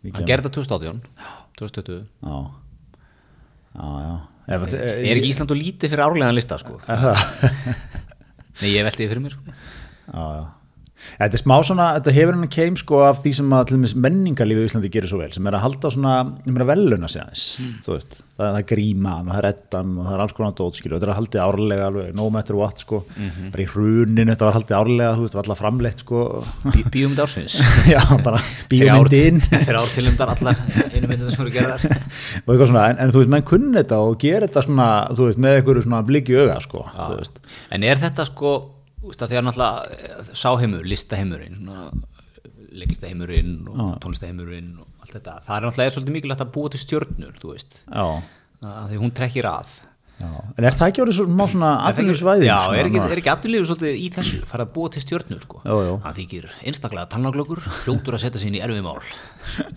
Ég hann gerði þetta 2018 2020 Já, já, já. Er, Er ekki Ísland og lítið fyrir árlegan lista sko? Er það? Nei, ég velti því fyrir mér sko. Já, já Þetta er smá svona, þetta hefur hann keim sko af því sem að til dæmis menningarlífi í Íslandi gerir svo vel, sem er að halda svona, ég meina veluna sig aðeins, þú veist, það, það er gríman og það er ettan og það er alls konar dótskilu og þetta er að haldið árlega alveg, no matter what sko, bara í hruninu þetta var haldið árlega, þú veist, það var alltaf framleitt sko, Bí, Bíumd ársins. Já, bara bíómyndin Fyrir ár tilumdar allar einu myndin sem eru gerðar. Og eitthvað svona, en, en þú veist, menn kunni þetta og gera þetta svona, þú veist, með einhverju svona bliki auga sko, þú veist, En er þetta sko, þú veist að því að náttúrulega eh, sáheimur, listaheimurinn leiklistaheimurinn og tónlistaheimurinn og allt þetta, það er náttúrulega svolítið mikilvægt að búa til stjörnur, þú veist. Því hún trekkir að. Já, en er það ekki orðið svo má svona atvinnusvæði? Já, er ekki, er ekki aðurlífur svolítið í þessu fara að búa til stjörnur sko? Jú, jú. Það þykir einstaklega tannaglöggur fljótur að setja inn í erfið mál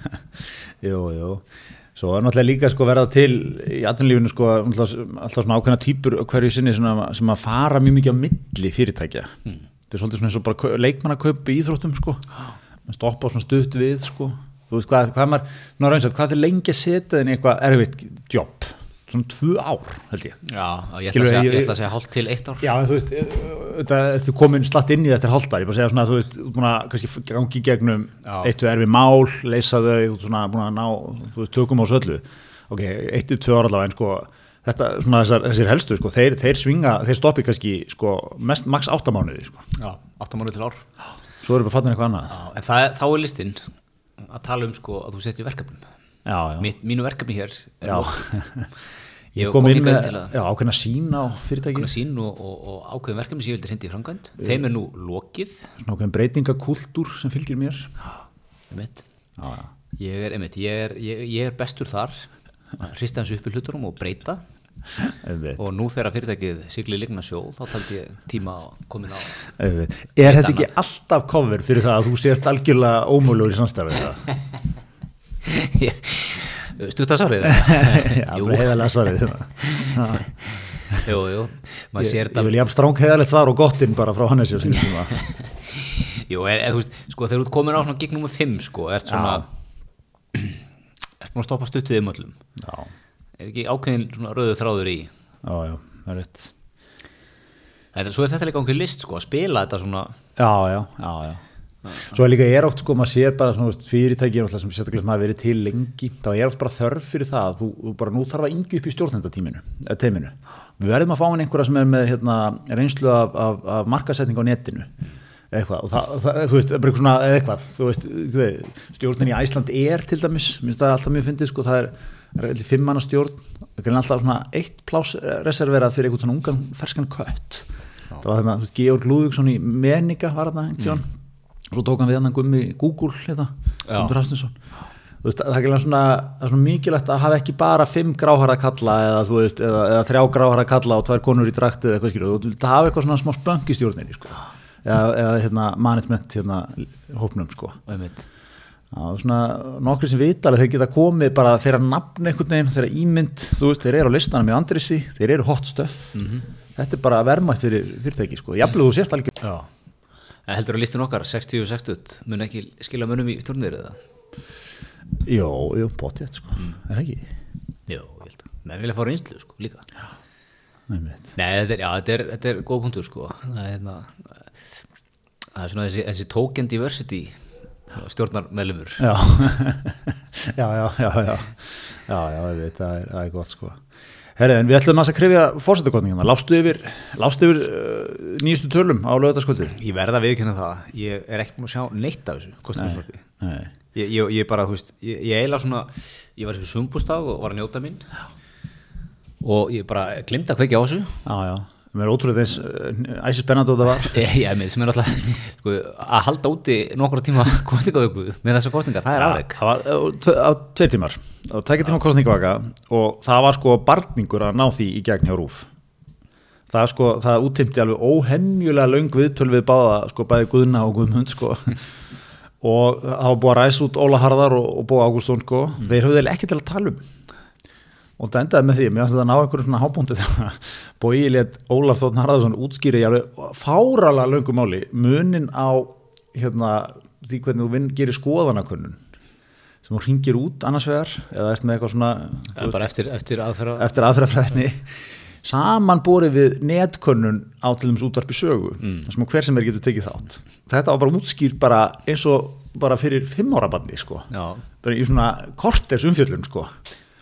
Jú, jú. Svo er náttúrulega líka sko verða til í atvinnulífinu sko alltaf, alltaf svona ákveðna típur hverju sinni svona, sem að fara mjög mikið á milli fyrirtækja. Hmm. Þetta er svolítið svona eins og bara leikmannakaup í íþróttum sko. Man stoppa á svona stutt við sko. Þú veist hvað, hvað maður, ná raunsætt, hvað er lengi að setja þinn í eitthvað erfitt jobb? Svona tvö ár, held ég. Já, ég ætla, að segja, segja hálft til eitt ár Já, en þú veist, þú komin slatt inn í þetta er hálftar, ég bara segja svona, þú veist, búin að kannski gangi gegnum Já. eitt, tvö erfi mál, leysa þau, svona búin að ná, þú veist, tökum á söllu, ok, eitt, til tvö ára allavega, en sko, þetta, svona þessar, þessir helstu, sko, þeir, þeir svinga, þeir stoppi kannski, sko, mest, max áttamánuði, sko, Já, áttamánu til ár svo eru bara fattin eitthvað annað. Já, en það, þá er listinn að tala um sko að þú setjir verkefnum Já, já, Mitt, mínu verkefni hér. Ég kom kom inn með, ákveðna sín á fyrirtæki, ákveðna sín og, og, og ákveðin verkefni sem ég vildi hindi í framkvæmt þeim er nú lokið svona ákveðin breytingakúltúr sem fylgir mér. einmitt. Ég er, einmitt, ég er, ég, ég er bestur þar hrista hans upp í hluturum og breyta Einmitt. og nú þegar fyrirtækið sigli ligna sjó þá taldi ég tíma að komin á. Er þetta ekki alltaf cover fyrir það að þú sért algjörlega ómöluður í samstæfið það? stuttasárið Já, jú, bara heiðarlega svarið jú, jú. Ég þetta vil jafn stráng heiðarlegt svar og gottinn bara frá Hannesi á sínum tíma. Jú, er, er, þú veist, sko, þegar þú ert komin á svona gig nummer 5, sko, ert svona ert búin að stoppa stuttið um öllum. Já, er ekki ákveðin svona rauðu þráður í? Já, já, það er rétt. En svo er þetta líka ákveðin list, sko, að spila þetta svona Já, já, já, já Svo er líka er oft sko, maður sér bara svona, fyrirtæki sem sérstaklega hafa verið til lengi þá er oft bara þörf fyrir það þú, þú bara nú þarf að yngja upp í stjórnendatíminu. Við verðum að fá inn einhverja sem er með hérna, reynslu af, af, af markasetning á netinu eitthvað, og það, það, þú veist, bara eitthvað svona eitthvað, þú veist, veist, stjórnin í Æsland er til dæmis, minnst það alltaf mjög fyndið sko, það er, er fimm manna stjórn það er alltaf svona eitt plás reserverað fyrir einhvern svona ungan ferskan kött. Það var þarna, þú veist, Georg Lúðvíksson í Meninga var þarna, svo tók hann við hann gummi Google hérna, Hafstinsson Þú veist, það er ekki svona, það er svona mikilvægt að hafa ekki bara fimm gráhara kalla eða, veist, eða, eða þrjá gráhara kalla og tvær konur í drakt eða eitthvað skilur, þú hafa eitthvað svona smá spönk í stjórninni sko. eða, eða hérna, management hérna, hópnum sko. einmitt. Já, svona nokkri sem vita alveg þeir geta komið bara þeirra nafn einhvern veginn, þeirra ímynd, veist, þeir eru á listanum í Andrisi, þeir eru hot stuff þetta er bara verðmætt fyrir fyrirtæki sko, jafnlega þú sért Já. En heldur að listin okkar, 60-60 mun ekki skila munum í stjórnir eða? Jó, jú, bótið sko, er það ekki? Jú, ég held að. Menn vilja fá reynslu, sko, líka. Einmitt. Nei, þetta er, já, þetta er, þetta er góð punktur sko. Það er, hérna, það er svona þessi, þessi token diversity stjórnar meðlumur Já, já, já, já, já, já, já, ég veit, það er, það er gott sko. Herri, en við ætlum að krifja fórsetakotningana, lástu yfir, lástu yfir uh, nýjustu tölum á lögutaskvöldi? Ég verða að viðkynna það, ég er ekki múin að sjá neitt af þessu Nei, ég, ég, ég bara, þú veist, ég, ég eiginlega svona ég var í sumbústað og var að njóta mín. Og ég bara glimta að kveikja á þessu. Já, já, mér er ótrúlega þess uh, æsi spennandi og það var. ég, með sem er alltaf sko, að halda úti nokkura tíma kostningaðöku með þessa kostninga, það er afreg Það var tve- á tveir tímar, á tveikja tíma kostningavaka og það var sko barningur að ná því í gegn hjá Rúf. Það sko, það úttimti alveg óhemjulega löng viðtöl við báða, sko, bæði Guðna og Guðmund, sko. og það var búið að ræsa út Óla Harðar og, og Bóa Ágústún, sko. Þeir höfðu ekki til að tala um. Og það endaði með því, mér finnst þetta að ná einhverjum svona hábúndi þegar Bói létt Ólaf Þóttn Harðarsson útskýri í alveg fáralega löngum máli munin á hérna, því hvernig þú vinn, gerir skoðanakönnun. Sem þú ringir út annars vegar eða eftir með eitthvað svona er bara eftir, eftir aðferða eftir aðferðafræðinni. Samanborið við netkönnun á til dæmis útvarpi sögu mm. sem hver sem er getur tekið þátt. Þetta var bara útskýrt bara eins og bara fyrir fimm ára bandi sko. Í svona korters umfjöllun sko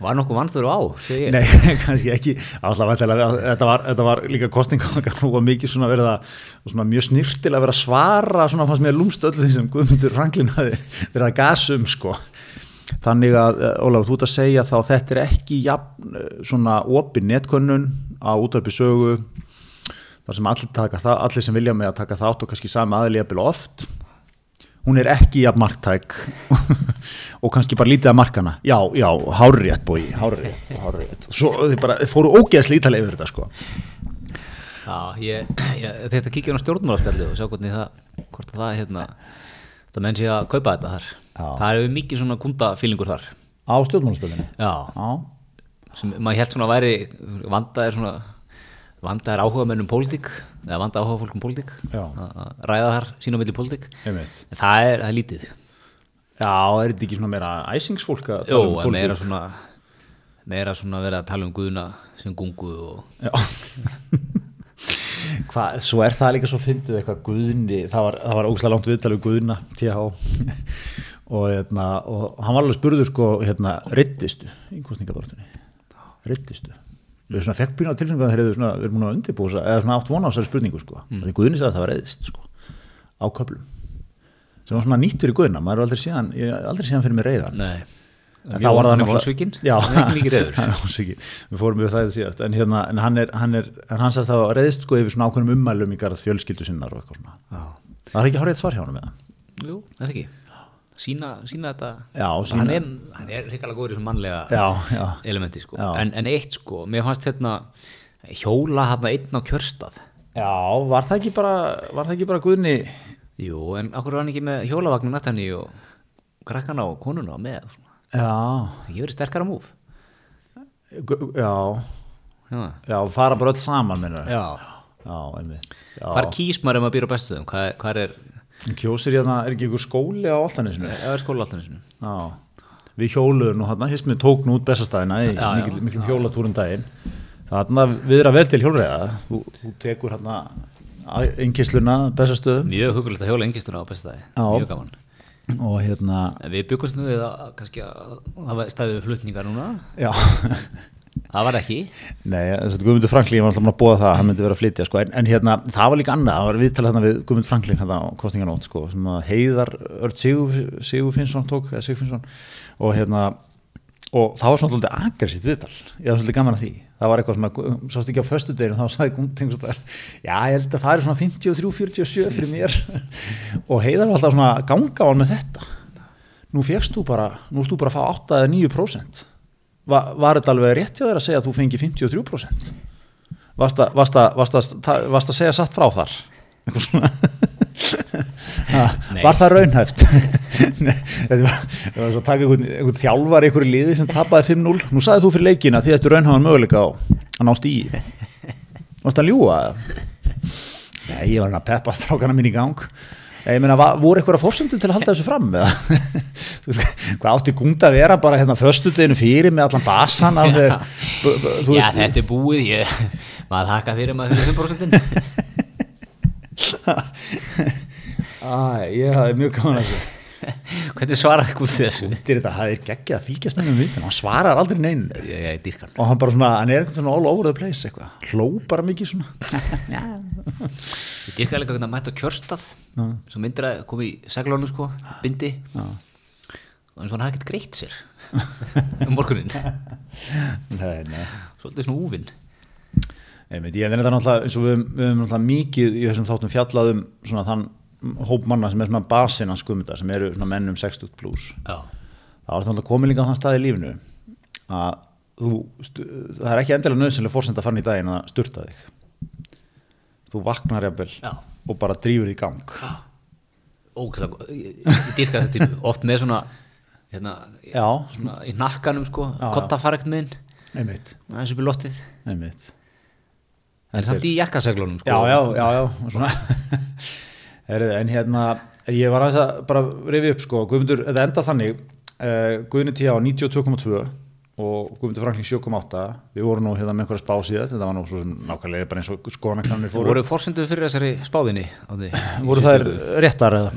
var nokkuð vannþur á, Nei, kannski ekki. Alltaf, þetta, var, þetta var líka kostninga og mikið svona verið að svona mjög snirtil að vera að svara svona fannst mér lúmst öllu því sem Guðmundur Franklin hafi verið að gasum sko. þannig að, eh, Ólaf, þú ert að segja þá þetta er ekki jafn, eh, svona opin netkönnun á útvarpi sögu þar sem allir, taka, allir sem vilja með að taka þátt og kannski sami aðli jafnvel oft. Hún er ekki jafn marktæk og kannski bara lítið að markana já, já, hárrétt bói, hárrétt, hárrétt svo þið bara fóru ógeðslega ítalega yfir þetta sko Já, ég, ég þetta kíkja á stjórnmálaspjalli og sjá hvernig það, hvort að það, hérna, það menn sé að kaupa þetta þar. Já. Það eru mikið svona kundafílingur þar. á stjórnmálaspilinu Já, já, sem maður held svona að væri, vanda er svona, vanda er áhuga mennum pólitík, eða vanda áhuga fólkum pólitík, að að ræða þar sín á milli pólitík. En það er, það er lítið. Já, er þetta ekki svona meira æsingsfólk að Jó, tala um en pólitík? meira svona, meira svona verið að tala um guðuna sem gungu og... Já. Hvað, svo er það líka svo fyndið eitthvað Guðni, það var, var ógæslega langt viðtal við Guðna, TH og, hérna, og hann var alveg spurður sko, hérna, rittistu í kostningabartunni, rittistu. Við svona fekk býna á tilfengu að þeir eru svona, við erum múin að undirbúsa, eða svona átt vona á þessari spurningu sko, mm. því Guðni sagði að það var reyðist sko, á köflum sem var svona nýtt fyrir Guðna, maður er aldrei síðan aldrei síðan fyrir mig reyðan Nei, þá var það náttúrulega- Já, hann er vonsvikinn. Við fórum yfir það þetta síðast. En, hérna, en hann er, hann er, hann sagðist að það reyðist sko yfir svona ákveðnum ummælum í garð fjölskyldu sinnar og eitthvað svona. Já. Það er ekki hárið svar hjá hann með það Jú, það er ekki. Sína, sína þetta. Já, sýna- Hann er, hann er hrikalega góður í þessum mannlega Já, já, elementi sko. En, en eitt sko, mér fannst hérna hjóla hérna einn á kjörstað. Já, var það ekki bara var það ekki bara Guðni Jú, en okkur var hann ekki með hjólavagnin með henni og krakkana og konuna með og svona. Já, ég verið sterkara múf já, Já, já, fara bara öll saman minnur já. já einmitt já. Hvar kýs maður ef maður býr á bestuðum? Hvað, hvað er, Kjósir hérna, er ekki ykkur skóli á Altanisinu? hvað er skóla alltaf þessinu? Já, við hjóluðum nú hann, hismið tók nú út bestastæðina í Já, já. mikil, miklum hjólatúrum daginn þarna við erum vel til hjólreiða þú, þú tekur hérna einkisluna bestastöðum Mjög hugulegt að hjóla engistuna á bestastæði. Mjög gaman. Og hérna, En við byggumst nú við að kannski að það var stæðið við flutningar núna. Já. Það var ekki. Nei, þess að Guðmundur Franklín var alltaf búin að búa það að hann myndi vera að flytja sko. en, en hérna, það var líka annað, það var viðtalið hérna við Guðmund Franklín hérna á kostninganótt sko, sem að Heiðar Sigur, Sigurfinnsson tók, eða Sigurfinnsson. Og hérna og það var svona alltaf aggressíft viðtal. Ég var svolítið gaman að því, það var eitthvað svona sást ekki á föstu deginu, þá sagði Guðmund já, ég held að það er svona 53-47 fyrir mér. Og Heiðar var alltaf svona ganga á hann með þetta. Nú fegst þú bara, nú erst þú bara að fá 8 eða 9% Va, var þetta alveg rétt hjá þér að segja að þú fengi 53% varst að, varst að, varst að, varst að segja satt frá þar? Eitthvað svona. Var það raunhæft? Þetta var, þetta var svo að taka einhvern, einhvern þjálfar í einhverju liði sem tapaði 5-0 nú sagði þú fyrir leikina því þetta er raunhæfan möguleika á að ná stíi varst að ljúga Nei, ég var hann að peppa strákana mín í gang. Ég meina, voru eitthvað fórsendur til að halda þessu fram? eða? Hvað átti gúnd að vera bara hérna föstudeginu fyrir með allan basan alveg, b- b- þú Já, veist, þetta er búið, ég, maður þakka fyrir maður fyrir 5%. Æ, ég hafði mjög gaman að þessu. Hvernig svarar ekki út þessu? Þetta er þetta, það er geggjað að fylgjast með um vitin, hann svarar aldrei neinn Ég, ég dýrkan. og hann bara svona, hann er eitthvað svona all over the place eitthvað, hló bara mikið svona. Ég líka hvernig að mæta kjörstað, svo myndir að koma í seglónu, sko, bindi, og eins og hann hafði ekkert greitt sér um morgunin. Nei, nei. Svolítið svona úvinn. Einmitt, ég veit þetta náttúrulega, eins og við, höfum- náttúrulega mikið í þessum þáttum fjallað um svona þann hóp manna sem er svona basinn að skumita, sem eru svona menn um 60 pluss. Það var náttúrulega komin líka á þann stað í lífinu að þú, það er ekki endilega nöðsynlega fórsend að fara í daginn að sturta þig. Þú vaknar jafnvel og bara drífur í gang. Ógæðlega, ég, ég dýrka þessi típu, oft með svona, hérna, Já, svona í nakkanum, sko, kotta fara ekkert minn, upp í loftið. einmitt. En samt í jakkaseglunum, sko. Já, já, já, já, og svona. Heriði, en hérna, ég var aðeins að bara rifið upp sko, Guðmundur, þetta enda þannig, uh, Guðni T.A. 92,2 og Guðmundur Franklin 7,8, við vorum nú hérna með einhverja spá síðast, þetta var nú svo sem nákvæmlega bara eins og skoðanakannir Þú fóru. voru fórsenduð fyrir þessari spáðinni á voru þær réttar eða?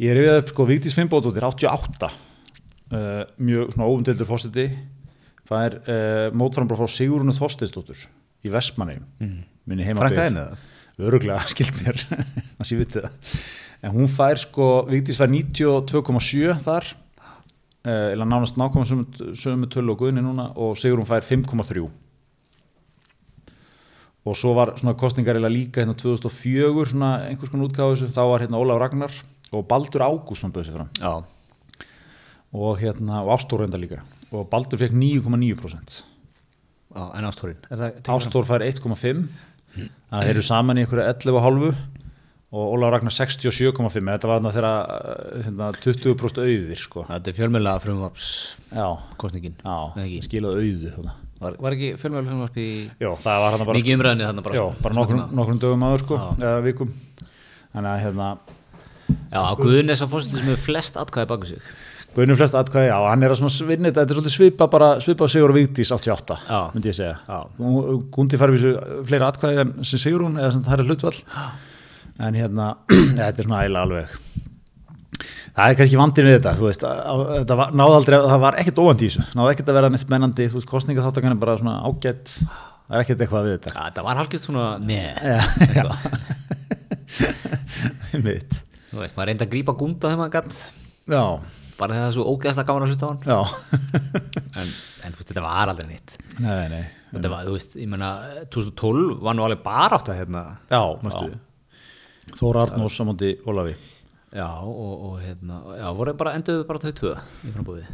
Ég rifið upp sko Vigdís Finnbóttóttir 88 uh, mjög svona óumdeldur fórseti það er uh, mótframbra frá Sigurunu Þorsteinsdóttur í Vestmanni mm. minni heima eða? Öruglega skilt mér. Það sé vitið það. En hún fær sko, Vigdís fær 92,7 þar. Uh, eða nánast nákvæma sömu, tölu og guðni núna og Sigurún fær 5,3 og svo var svona kostningar eiginlega líka hérna 2004 svona einhvers konar útgáðu þá var hérna Ólaf Ragnar og Baldur Ágúst hann bauð sér fram. Já. og hérna og Ástór reynda líka. Og Baldur fekk 9,9% Já, en ástórin. Ástór fær 1,5 þannig að þeir eru saman í einhverju 11,5 og Ólaf Ragnar 67,5 þetta var þarna þeirra uh, hérna, 20% auðir sko Þetta er fjölmjöla frumvaps já, kostningin. já, Eða ekki? skilaðu auðu. Var, var ekki fjölmjöla frumvarp í mikið umræðinni þarna bara? já, sko, bara nokkrum, hérna. nokkrum dögum aður sko eða vikum þannig að hérna Já, Guðun er svo fórsendur sem hefur flest atkvæði baku sig. Guðnum flest atkvæði, já, hann er að svona svinni þetta er svolítið svipa bara, svipa Sigur Vigdís 88, Já. myndi ég segja. Hún- Gundi fær við þessu fleira atkvæði en sem Sigur hún, eða sem það er hlutvall en hérna, þetta er svona ægilega alveg það er kannski vandin við þetta, þú veist þetta var, náði aldrei, það var ekkert óvand í þessu. Náði ekkert að vera neitt spennandi, þú veist, kostningaþáttakan er bara svona ágætt, það er ekkert eitthvað við þetta. Já, þetta var halkist svona. Já, mitt Þú veist, maður reyndi að grípa gúnda þegar maður gatt. Já, Bara þegar það er svo ógeðslega gaman að hlusta á hann. En, en veist, þetta var aldrei nýtt. Nei, nei, Þetta var, þú veist, ég meina, 2012 var nú alveg bara átt að hérna. já, Manstu? já. Þóra Arnós samándi Ólafi Já, og, og hérna, já, voru bara enduðu bara þau tvö í frambúði.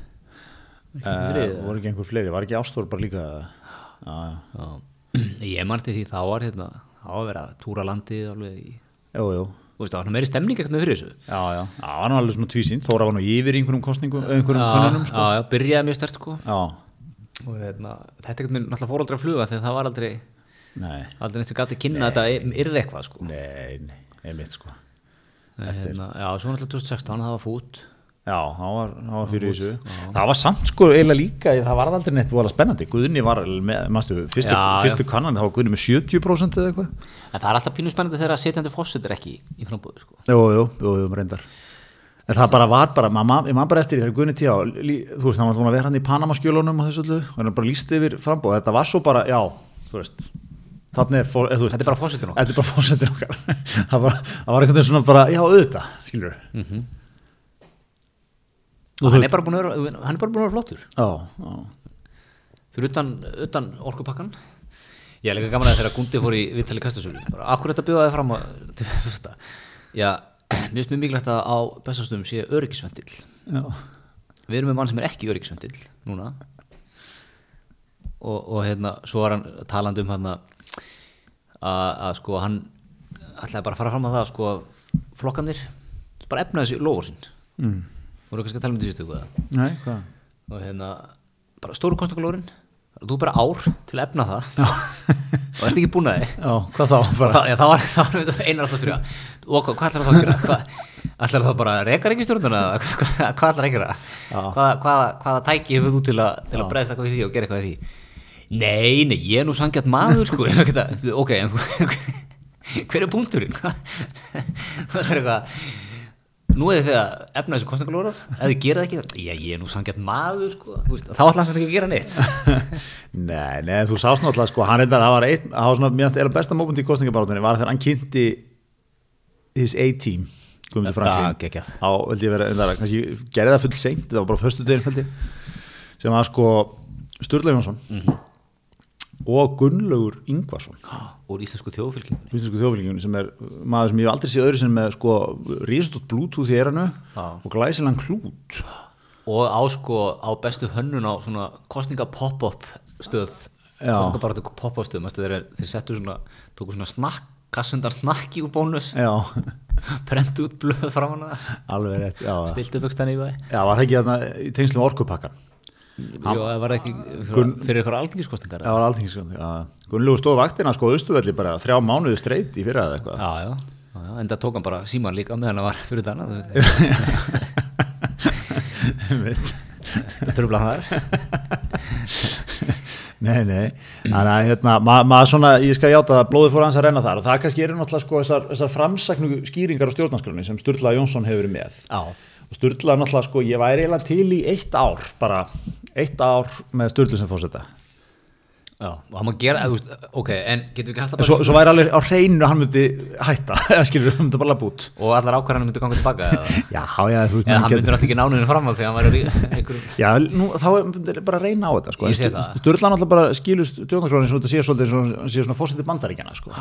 uh, voru ekki einhver fleiri, var ekki Ástór bara líka já, já, ég manti því þá var hérna, þá var verið að túra landið alveg í, jú, jú veist, það var meiri stemning ekkert með fyrir þessu. já, já, það var alveg svona tvísýnt. Þóra var nú yfir einhverjum kostningum einhverjum konunum, sko. já, já, byrjaði mjög stert sko. Já, og hérna, þetta ekkert með náttúrulega fór aldrei að fluga þegar það var aldrei, nei, aldrei neitt sem gæti kynna þetta yrði eitthvað sko. nei, nei, einmitt sko. Nei, hérna, já, svo náttúrulega 2016, það var fút. Já, það var, það var fyrir þessu. það var samt sko eiginlega líka það var aldrei neitt vola spennandi. Guðni var með, mástu, fyrstu, fyrstu kannan þá var Guðni með 70% eða eitthvað. En það er alltaf pínu spennandi þegar að setjandi fósitt er ekki í frambúði sko. Jú, jú, jú, jú, reyndar. En það bara var bara, maður, man bara eftir því þegar Guðni Tíá, þú veist, hann var að vera hann í Panama-skjölunum og þessu öllu, og hann bara líst yfir frambóð, þetta var svo bara, já, þú veist þannig er, eða, Þetta er bara fórsetin okkar. Það, var, það var einhvern veginn svona bara, já, auðvitað Mhm. Og þú hann, er vera, hann er bara búin að vera flottur. Fyrir utan, utan orkupakkan. Ég er líka gaman að þegar Gundi fór í viðtali kastasölu. Bara, akkur þetta bjóðaði fram að, til fyrsta. Já, mér finnst mjög mikilvægt að á bestastöðum sé öryggisvendill. já, við erum með mann sem er ekki öryggisvendill núna og, og hérna svo var hann talandi um hann að, að sko hann ætlaði bara að fara fram að það sko flokkanir bara efna þessi lofur sín mm. Voru kannski að tala um þetta eitthvað? Nei, hvað? Og hérna bara stóru konstakulórin þú er bara ár til að efna það. Og ert ekki búin að þið Já, hvað þá? Bara, það, já, það var, það var einar alltaf fyrir og hvað, hvað ætlar það að gera? Hvað, ætlar það bara að reka ríkistjórnuna eða hvað, hvað, hvað ætlar það að gera? Hvaða, hvaða, hvaða tæki hefur þú til að, til að bregðast eitthvað í því og gera eitthvað í því? Nei, nei, ég er nú sangjart maður sko, ok, en hver er punkturinn? Það er eitthvað nú er þið að efna þessu kostningalórað ef þið gera það ekki, já, ég er nú sangjart maður sko, veist, þá ætlar hann samt ekki að gera neitt. Nei, nei, þú sást náttúrulega sko, hann reyndar, það var eitt, það var svona, finnst eða besta móment í kostningabarátunni var þegar hann kynnti his A-team, Guðmundur Franklin. á, held ég verið, það kannski gerði það full seint, það var bara föstu degin, held ég sem var sko Sturla Jónsson Mhm. og Gunnlaugur Ingvarsson úr íslensku þjóðfylkingunni. Íslensku þjóðfélgingunni sem er maður sem ég aldrei séð öðru sem með sko rísastótt bluetooth í eranu Já. og glæsilegan klút. Og á sko á bestu hönnun á svona kostninga pop-up stöð. Já. kostninga bara pop-up stöð. Þeir, þeir settu svona, tóku svona snakk kassundan snakki úr bónus. Brendu út blöð fram hana rétt já, stiltu bukstæni í bæ. Já, var það ekki þarna í tengslum orkupakkan Jó, það var ekki Gunn- fyrir ykkur alþingiskostningar það var alþingiskandi, já. Gunnlaugur stóð vaktina sko austuvelli bara þrjá mánuði streit í fyrra eða eitthvað. Já, já, já, en það tók hann bara síman líka meðan það var fyrir dana það trubla hann þar. Nei, nei, þannig að hérna, maður ma svona, ég skal játa að blóði fór hans að renna þar. Og það kannski eru náttúrulega sko þessar, þessar framsæknu skýringar á stjórnarskrunni sem Sturla Jónsson hefur með. Já, og Sturla náttúrulega sko, ég væri eiginlega til í eitt ár bara, eitt ár með Sturlu sem fórseta já, og hann má gera veist, ok, en getum við ekki hægt að svo, svo væri alveg á hreinu að hann myndi hætta eða skilur, hann myndi bara lafa út. Og allar ákvarðanum myndi ganga tilbaka eða, Já, já, þú veist eða hann myndi náttúrulega ekki náninu fram á því að hann væri einhverjum Já, nú, þá er bara reyna á þetta sko. Ég sé það. Sturla náttúrulega bara skilur stjórnarskránin svo þetta sé svolítið eins og sé svona fórseti bandaríkjana sko.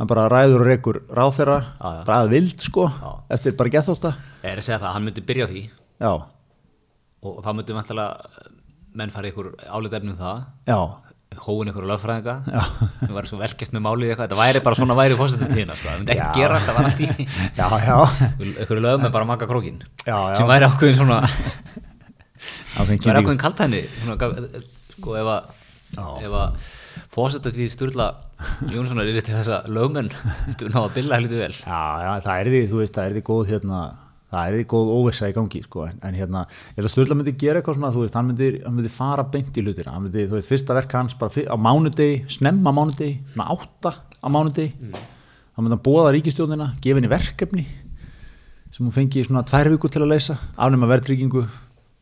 hann bara ræður og rekur bara að vild sko, bara það, myndi og þá myndi vantilega menn fara í ykkur álitefnum það. Já, hóin ykkur lögfræðinga. Já. sem var svo velkist með málið eitthvað. Þetta væri bara svona væri fórsetin tíðina sko. það myndi ekkert gerast, það var allt í já, já. Ykkur lög með bara maka krókin Já, já. sem væri ákveðin svona væri ákveðin svona, gaf- sko ef að fórseta því Sturla Jónssonar er til þessa lögmenn þú ná að billa heldur vel? Já, já, það er því, þú veist, það er því góð hérna, það er því góð óvissa í gangi sko, en, en hérna, ég held að Sturla myndi gera eitthvað svona, þú veist, hann myndi, hann myndi fara beint í hlutina, hann myndi, þú veist, fyrsta verk hans bara á mánudegi, snemma mánudegi svona átta á mánudegi. Hann myndi að bóða ríkistjóðina, gefa henni verkefni sem hún fengi svona tvær viku til að leysa, afnema verðtryggingu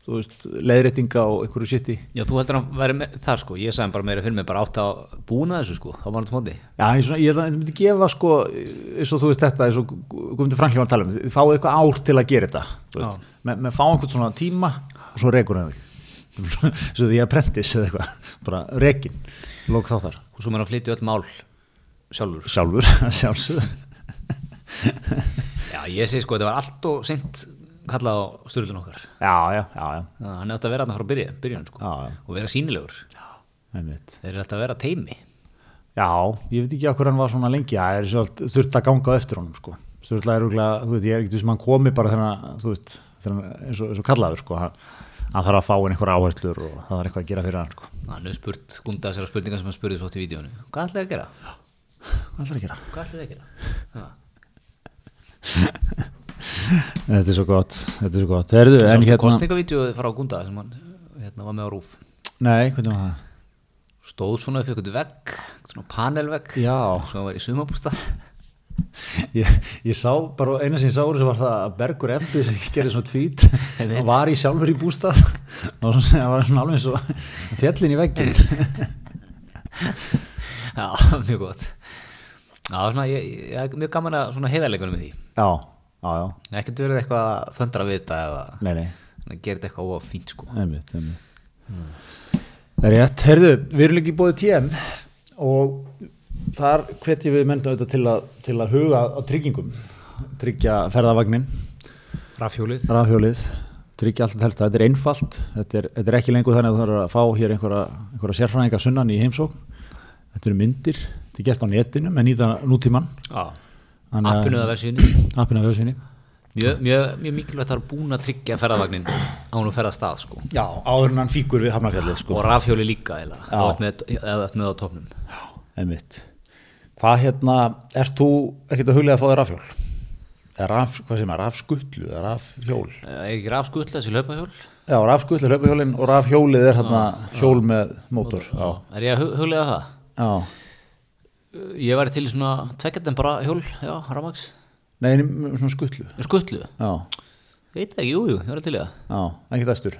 þú veist, leiðréttinga og einhverju sitti Já, þú heldur að vera með það sko. Ég sagði bara meira fyrir mig bara átt að búna þessu sko. Þá hann til móti. Já, ég, svona, ég myndi gefa sko, eins og þú veist þetta, eins og Guðmundur Franklín var að tala um, þið fáið eitthvað ár til að gera þetta, þú veist, með, með fá einhvern svona tíma og svo rekur hann þig. Svo því að prentis eða eitthvað, bara rekin, lók þáttar. Og svo mér að flytja öll mál sjálfur. Sjálfur, sjálfsögðu. Já, ég segi sko, þetta var allt og seint kallað á styrlun okkar. Já, já, já, já, hann átti að vera þarna frá byrja, byrjun sko. Og vera sínilegur þeir eru alltaf að vera teimi Já, ég veit ekki að hvernig hann var svona lengi. Það er svo þurft að ganga á eftir honum sko. Sturla er rúglega, þú veit, ég er ekkert sem hann komi bara hann, þú veist, eins og, eins og kallaður, sko, hann, hann þarf að fá inn einhver áherslur og það var eitthvað að gera fyrir hann, sko. hann hefur spurt gunda þessara spurningar sem hann spurði svo til vídjónu hvað ætlaði að gera? hvað ætlaði að gera? Þetta er svo gott, þetta er svo gott. Herðu, en hérna, kostningavídeóið frá gunda sem hann hérna, var með á rúf nei, hvernig var það? stóð svona upp í eitthvað vegg svona panelvegg Já, sem var í sumabústað ég, ég sá bara, eina sem ég sá úr þessu var það að Bergur Ebbi sem gerði svona tvít og var í sjálfur í bústað. Og svona, það var svona alveg eins og fjallin í veggin. já, mjög gott. Já, svona, ég, ég, mjög gaman að svona heiðarleikunum með því. Já, ekkert verið eitthvað að föndra að vita eða gera þetta eitthvað fínt sko. Einmitt, einmitt. Það er rétt, heyrðu, við erum líka í bóði TM og þar hvetjum við menna auðvitað til að, til að huga á tryggingum, tryggja ferðavagnin, rafhjólið. Rafhjólið, tryggja allt þetta helst, þetta er einfalt, þetta er, þetta er ekki lengur þannig að þú þarf að fá hér einhverja, einhverja sérfræðinga sunnan í heimsókn, þetta eru myndir, þetta er gert á netinu með nýta nútíman, já. Þannig að- appinu það versinu appina vefsynni mjög, mjög, mjög mikilvægt að það er búin að tryggja ferðavagnin á hún að ferða stað sko. Já, áður en hann fíkur við Hafnarfjallið sko. og rafhjóli líka eða Já. með, á topnum Einmitt. Hvað hérna, ert þú ekkert að huglega að fá þér rafhjól? Eða raf, hvað sem er, rafskutlu eða rafhjól? Eh, ekki rafskull þessi hlaupahjól Já, rafskutlu er hlaupahjólin og rafhjólið er hérna hjól með mótor. Já. er ég að hu- huglega það Já. Ég væri til í svona tveggjandum bara hjól já, rafmags Nei, en svona skutlu. skutlu, Já, ég veit ekki, jú, jú, ég væri til í það já, ekkert æstur.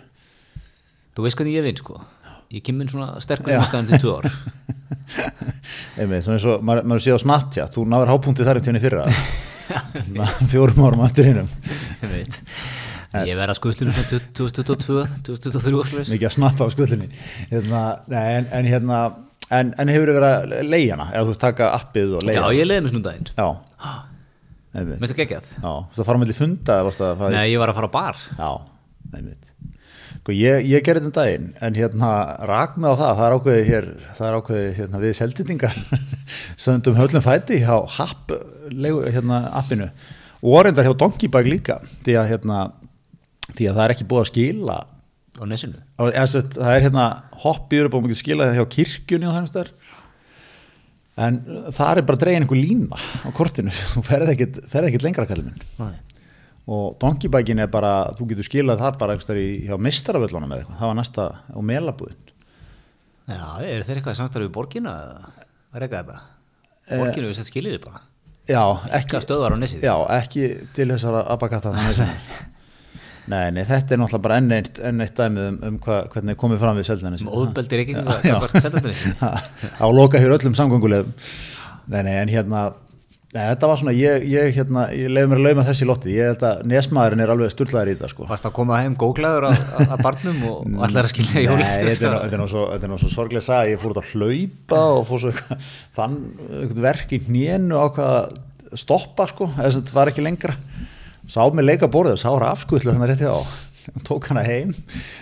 þú veist hvernig ég vinn sko ég kemur svona sterkur í markaðan til tvö ár Einmitt, eins og maður, maður sé á Snapchat, þú náður hápunktið þar um tíðinni fyrra. Fjórum árum aftur hinnum. ég veit ég verði að skutlunum svona 2022 2023 okkur Mikið að snappa á skutlunni. Hérna, en, en hérna, en, en hefur þið verið að leiða hana? Eða þú veist taka appið og já, leiða? ég leiði mig svona um daginn. Já. Einmitt. minnst það geggjað? Já, þú fara með til funda eða varstu að fara nei, ég var að fara á bar. Já, einmitt Sko, ég, ég gerði þetta um daginn en hérna rak mig á það, það er ákveðið hér, það er ákveðið hérna við seldýtingar stöndum höllum fæti hjá Happ hérna appinu. Og reyndar hjá Donkeybag líka því að hérna því að það er ekki búið að skila á nesinu. Það er hérna hoppið upp og maður getur skilað hjá kirkjunni og þannig stöðar en það er bara dregin einhver lína á kortinu, þú ferð ekkit lengra Nei. og donkeybækin er bara, þú getur skilað það bara einhverstaðar í, hjá mistaraföllunum eða eitthvað, það var næsta á melabúðin. Já, eru þeir eitthvað í samstarfi við borgina eða var eitthvað þetta borginu við sett skilir þið bara. já, ekki, ekki til þessara abakata þannig sem nei, nei, þetta er náttúrulega bara enn eitt, enn eitt dæmið um, um hva, hvernig er komið fram við seldanis um óðbeldi reykingu Já. hvert seldanesi á loka hér öllum samgöngulegum nei, nei, en hérna nei, þetta var svona, ég, ég hérna ég leiði mér að lauma þessi lotti, ég held að nesmaðurinn er alveg sturlaður í þetta sko. Varst að koma heim góklaður að, barnum og, allar að skilja Nei, þetta er, nú- þetta er nú svo, er sorglega að sagja, ég fór út að hlaupa og fór svo eitthvað, fann eitthvað verk í hnénu á hvað að stoppa sko, að þetta var ekki lengra sá mig leika borðið og sá rafskullu hann rétti á, tók hana heim.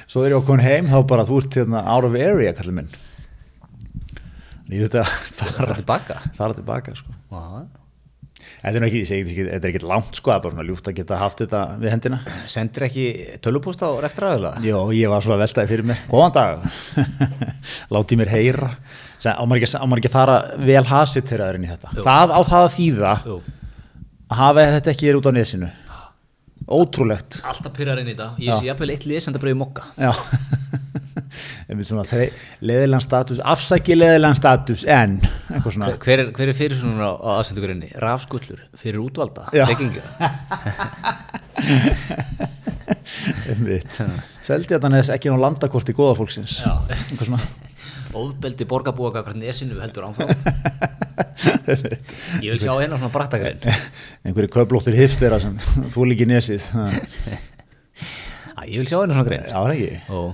Svo er ég okkur heim, þá bara þú ert hérna out of area, kallið minn. Ég þurfti að fara tilbaka? Fara tilbaka sko. Já. þetta er ekki, ekki, þetta er ekki langt sko, það er bara svona ljúft að geta haft þetta við hendina. Sendir ekki tölupúst á rekstraðulega Jó, ég var svona veltaði fyrir mér. Góðan dag. Láti mér heyra. Sæ, á, maður ekki, ekki að fara vel hasið til aðurinn í þetta? Jú. Það á það að þýða Jú. að hafa þetta ekki er út á nesinu Ótrúlegt. Alltaf pyrrar inn í þetta. Ég sé jafnvel eitt liðsendabröð í mokka. Já. Leðilegan status Afsæki leðilegan status en hver er, hver er fyrir svona á, aðsendugrinni rafskullur fyrir útvalda Já. reykingu einmitt. Seldi þetta neðs ekki ná landakorti góða fólksins. Já. Óðbeldi borgarbúa hvert nesinu heldur áfram. Ég vil sjá hérna svona brattakrein einhverju köflóttir hipstera sem þú líki nesið. Ég vil sjá hérna svona grein. Já, er ekki? Og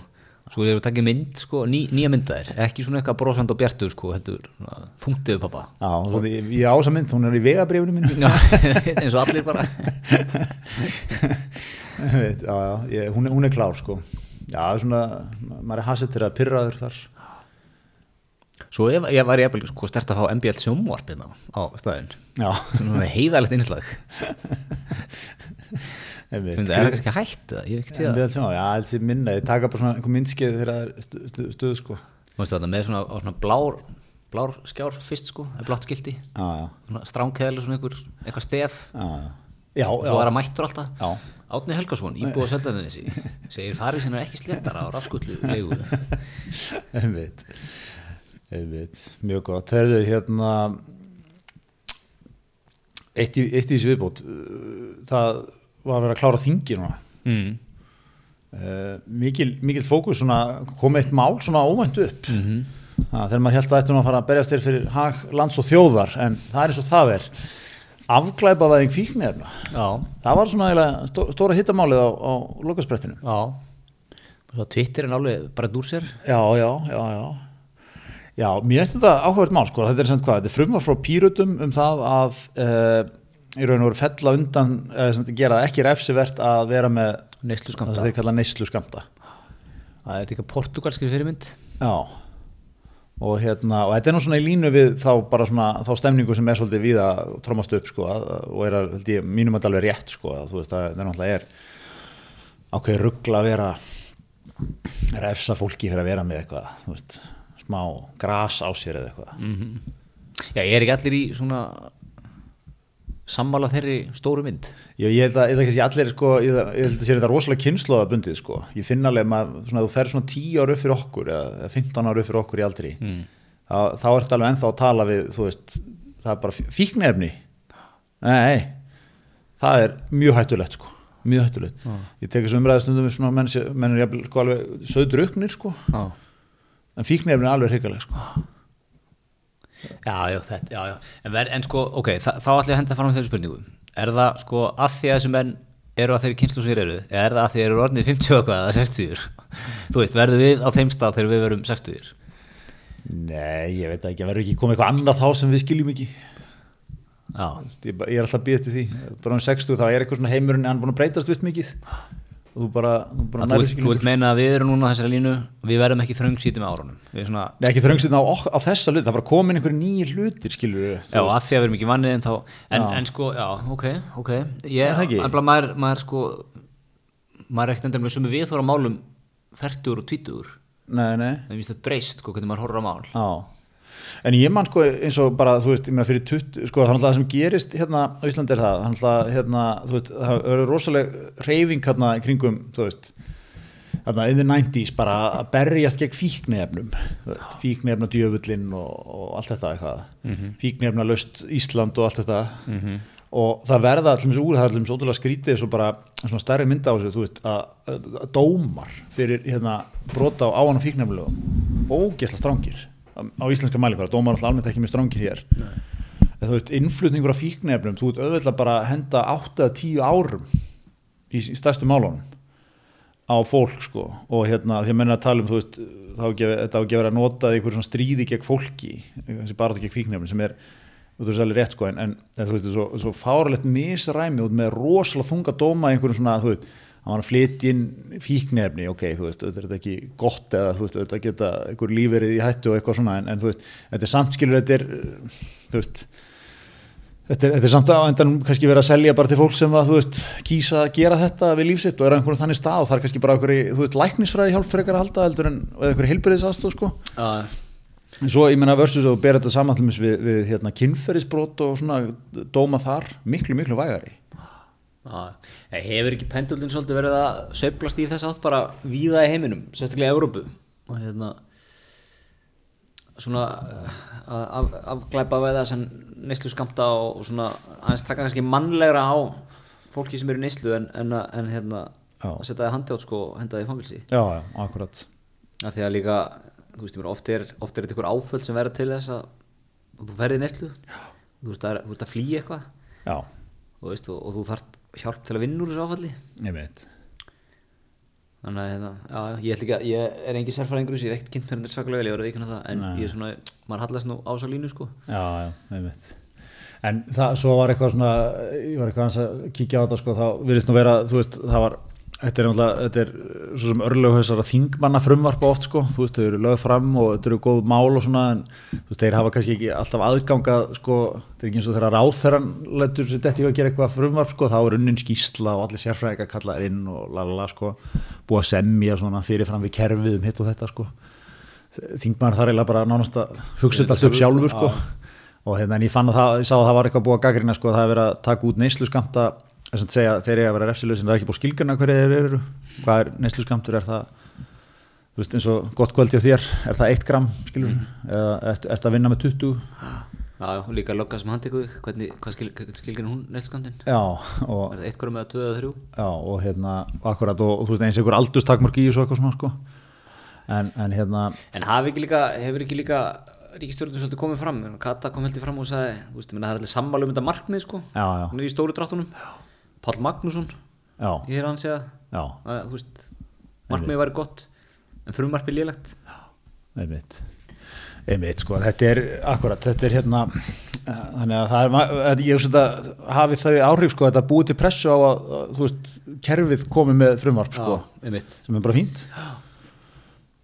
svo erum við takkið mynd sko, ný, nýja myndaðir, ekki svona eitthvað brosand og bjartur sko, heldur þungtiðu pappa Já, svo ég ég á þessa mynd, hún er í vegabrifinu mínu. Já, eins og allir bara. Já, já, ég, hún, er, hún er klár sko. Já, svona, maður er hasið til að pyrraður þar svo ég, ég var ég sko, stert að fá MBL sjómvarpið á, á staðin heiðalegt einmitt. Finnst er það kannski hætt ég hef En það. við ætlum, já, þessi minna, ég taka bara svona einhver myndskeið þegar er stu, stu, sko. Þetta með svona, svona blár blár skjár fyrst sko, blátt skildi já, svona einhver, eitthvað stef. Já, og svo er að mættur alltaf. Já. Átni Helgason, íbúið á Seldanessi segir farið sinna ekki sléttara á rafskullu leigu einmitt, mjög gott. Þegar þau hérna eitt í, eitt í þessi viðbót uh, það var að vera að klára þingi núna. Mm. uh, mikil, mikil fókus svona, kom eitt mál svona óvænt upp. Mm. -hmm. þegar maður held að ættum að fara að berjast þér fyrir hag lands og þjóðar en það er eins og það er. Afglæpavæðing fíknefna Já, það var svona stó, stóra hittamálið á, á lokasprettinu já. Svo Twitter er alveg bara úr sér. Já, já, já, já já, mér finnst þetta áhugavert mál sko, þetta er sem hvað, þetta er frumvar frá pýrutum um það að uh, í raun og veru fella undan uh, sem, gera það ekki refsivert að vera með Neyslu það skamta sem þeir kalla neyslu skamta Það er líka portugalskir fyrirmynd. Já, og hérna, og þetta er nú svona í línu við þá bara svona, þá stemningu sem er svolítið við að trómast upp sko að, og er að, held ég, mínum að alveg rétt sko að þú veist að það náttúrulega er ákveði ruggla að vera vera að efsa fólki fyrir að vera með eitthvað, þú veist, smá gras á sér eða eitthvað. Já, ég er ekki allir í svona sammála þeirri stóru mynd? Já, ég held að, ég held að allir sko, ég, ég held að sé þetta rosalega kynnslóða bundið sko, ég finn alveg svona, þú fer svona 10 ára upp fyrir okkur eða eða 15 ára upp fyrir okkur í aldri. Mm. þá, þá ertu alveg ennþá að tala við þú veist, það er bara fíknefni nei það er mjög hættulegt sko. Mjög hættulegt, ég tek þessu umræðu stundum við svona menn, menn er jafnvel sko alveg söðdruknir sko, Já, en fíknefni er alveg hrikaleg sko. Já, já, þetta, já, já. En, ver, en sko, ok, þa þá ætlum ég að henda fram þessu spurningu. Er það sko að því að þessu menn eru að þeirri kynslu sér eru eða er það að því eru orðnið 50 og eitthvað eða 60 Þú veist, verður við á þeim stað þegar við verum 60 Nei, ég veit ekki, verður ekki komið eitthvað annað þá sem við skiljum ekki? Já, ég, ég er alltaf býða til því. Bara um 60 þá er eitthvað svona heimurinn hann búin að breytast vist mikið þú bara, þú bara þú, þú vilt meina að við erum núna á þessari línu við verðum ekki þröngsýti með árunum. Svona, Nei, ekki þröngsinn á, á þessa hlut, það er bara komin einhverju nýjir hlutir, skilur. Já, að því að við erum ekki vannið en þá en, en sko, já, ok, ok. Er ég, en bara maður, maður sko maður er ekkert endur með sumu við þóra málum 30 og 20 Nei, nei, það er mjög þetta breyst, sko, hvernig maður horfir á mál. Já. En ég man sko eins og bara, þú veist, ég meina fyrir 20, sko þannig að það sem gerist hérna á Íslandi er það, þannig að hérna, þú veist, það eru rosaleg reyfing hérna kringum, þú veist, hérna in the 90s bara að berjast gegn fíknefnum, fíknefna djöfullin og, og allt þetta eitthvað, mm -hmm. fíknefna löst Ísland og allt þetta. Og það verða allir úr, það er allir ótrúlega skrítið svo bara svona stærri mynda á þessu, þú veist, að, að, að dómar fyrir hérna brota á áan og fíknefnulegu, ógesla strángir á, íslenska mælikvara, dómar alltaf almennt ekki mjög strángir hér. En þú veist, innflutningur af fíknefnum þú veist, auðvitað bara að henda 8-10 árum í, í stærstu málunum á fólk sko. Og hérna því að menna að tala um þú veist þá ekki að nota einhverjum svona stríði gegn fólki þessi bara gegn fíknefnum sem er þú veist alveg rétt sko. En, en en þú veist svo, svo fáralegt misræmi út með rosalega þunga dóma í einhverjum svona þú veist hann var að flytja inn fíknefni ok, þú veist, þetta er ekki gott eða þú veist, þetta geta einhver lífverið í hættu og eitthvað svona en, en þú veist, þetta er samt skilur þetta er, þú veist Þetta er, þetta er samt að á endan kannski verið að selja bara til fólk sem að, þú veist, kýsa að gera þetta við lífsitt og er einhvern þannig stað og það er kannski bara einhverju, þú veist, læknisfræði hjálp fyrir að halda heldur en og einhverju heilbyrðis aðstóð, sko. Já, En svo, ég meina, versus að þú ber þetta saman til dæmis við, við hérna, Nei, hefur ekki penduldin svolítið verið að söflast í þess átt bara víða í heiminum sérstaklega í Európu og hérna svona að af, afglæpa veða sem neyslu skamta og, og svona aðeins taka kannski mannlegra á fólki sem eru neyslu en, en, að- en hérna Já. að setja það handi átt sko og henda það í fangilsi Já, já, akkurat. af því að líka, þú veist, ég meina, oft er, oft er þetta ykkur áföll sem verður til þess að þú ferði í neyslu. Þú ert að, þú ert að flýja eitthvað. Já, og, veist, og, og þú þarft hjálp til að vinna úr þessu áfalli ég veit. þannig að hérna, já, ég, ekki ég er engin sérfæringur ég hef ekkert kynnt mér þetta svakalega ég var að veikina það, en ég er svona maður hallast nú á þessa línu sko Já, já, ég veit. En það, svo var eitthvað svona, ég var eitthvað að kíkja á þetta, sko, þá virðist nú vera, þú veist, það var, þetta er náttúrulega, þetta er uh, svo sem örlöghausara þingmanna frumvarpa oft, sko, þú veist, þau eru lögð fram og þetta eru góð mál og svona, en þú veist, þeir hafa kannski ekki alltaf aðgangað, sko, þetta er ekki eins og þegar ráþæran letur sér detti að gera eitthvað frumvarp, sko, þá er unnin skýsla og allir sérfræðingar kallaðir inn og lalala, sko, búið að semja svona fyrirfram við kerfið um hitt og þetta, sko. Þingmaður þar eiginlega bara nánast að hugsa þetta upp sjálfur sko. og hérna en ég fann að það, ég sá að það var eitthvað búið að gaggrina sko, að það er verið að taka út neyslu skamta þess að segja þeir eru að vera refsileg sem það er ekki búið skilgjörna hverju þeir eru. Hvað er neyslu skamtur, er það þú veist eins og gott kvöldi á þér er það 1 gram skilur eða ert, ert að vinna með 20 já, og líka lokka sem hann tekur hvað skil, skilgir hún næstkandinn já og, er það eitt hverjum eða tvö eða þrjú? Já, og hérna akkurat og, og þú veist eins og einhver aldurstakmörk í þessu eitthvað svona sko. En, en hérna en hafi ekki líka, hefur ekki líka ríkistjórnum svolítið komið fram? Kata kom heldur fram og sagði, þú veist, það er allir sammála um þetta markmið sko, já, já, hún er í stóru dráttunum Páll Magnússon, já, ég er já, að, þú veist, markmið væri gott en frumarpið lélegt. Einmitt. Einmitt sko, þetta er akkurat, þetta er hérna þannig að það er, ég hugsa þetta hafi þau áhrif sko, þetta búið til pressu á að, að þú veist, kerfið komið með frumvarp sko, já, sem er bara fínt.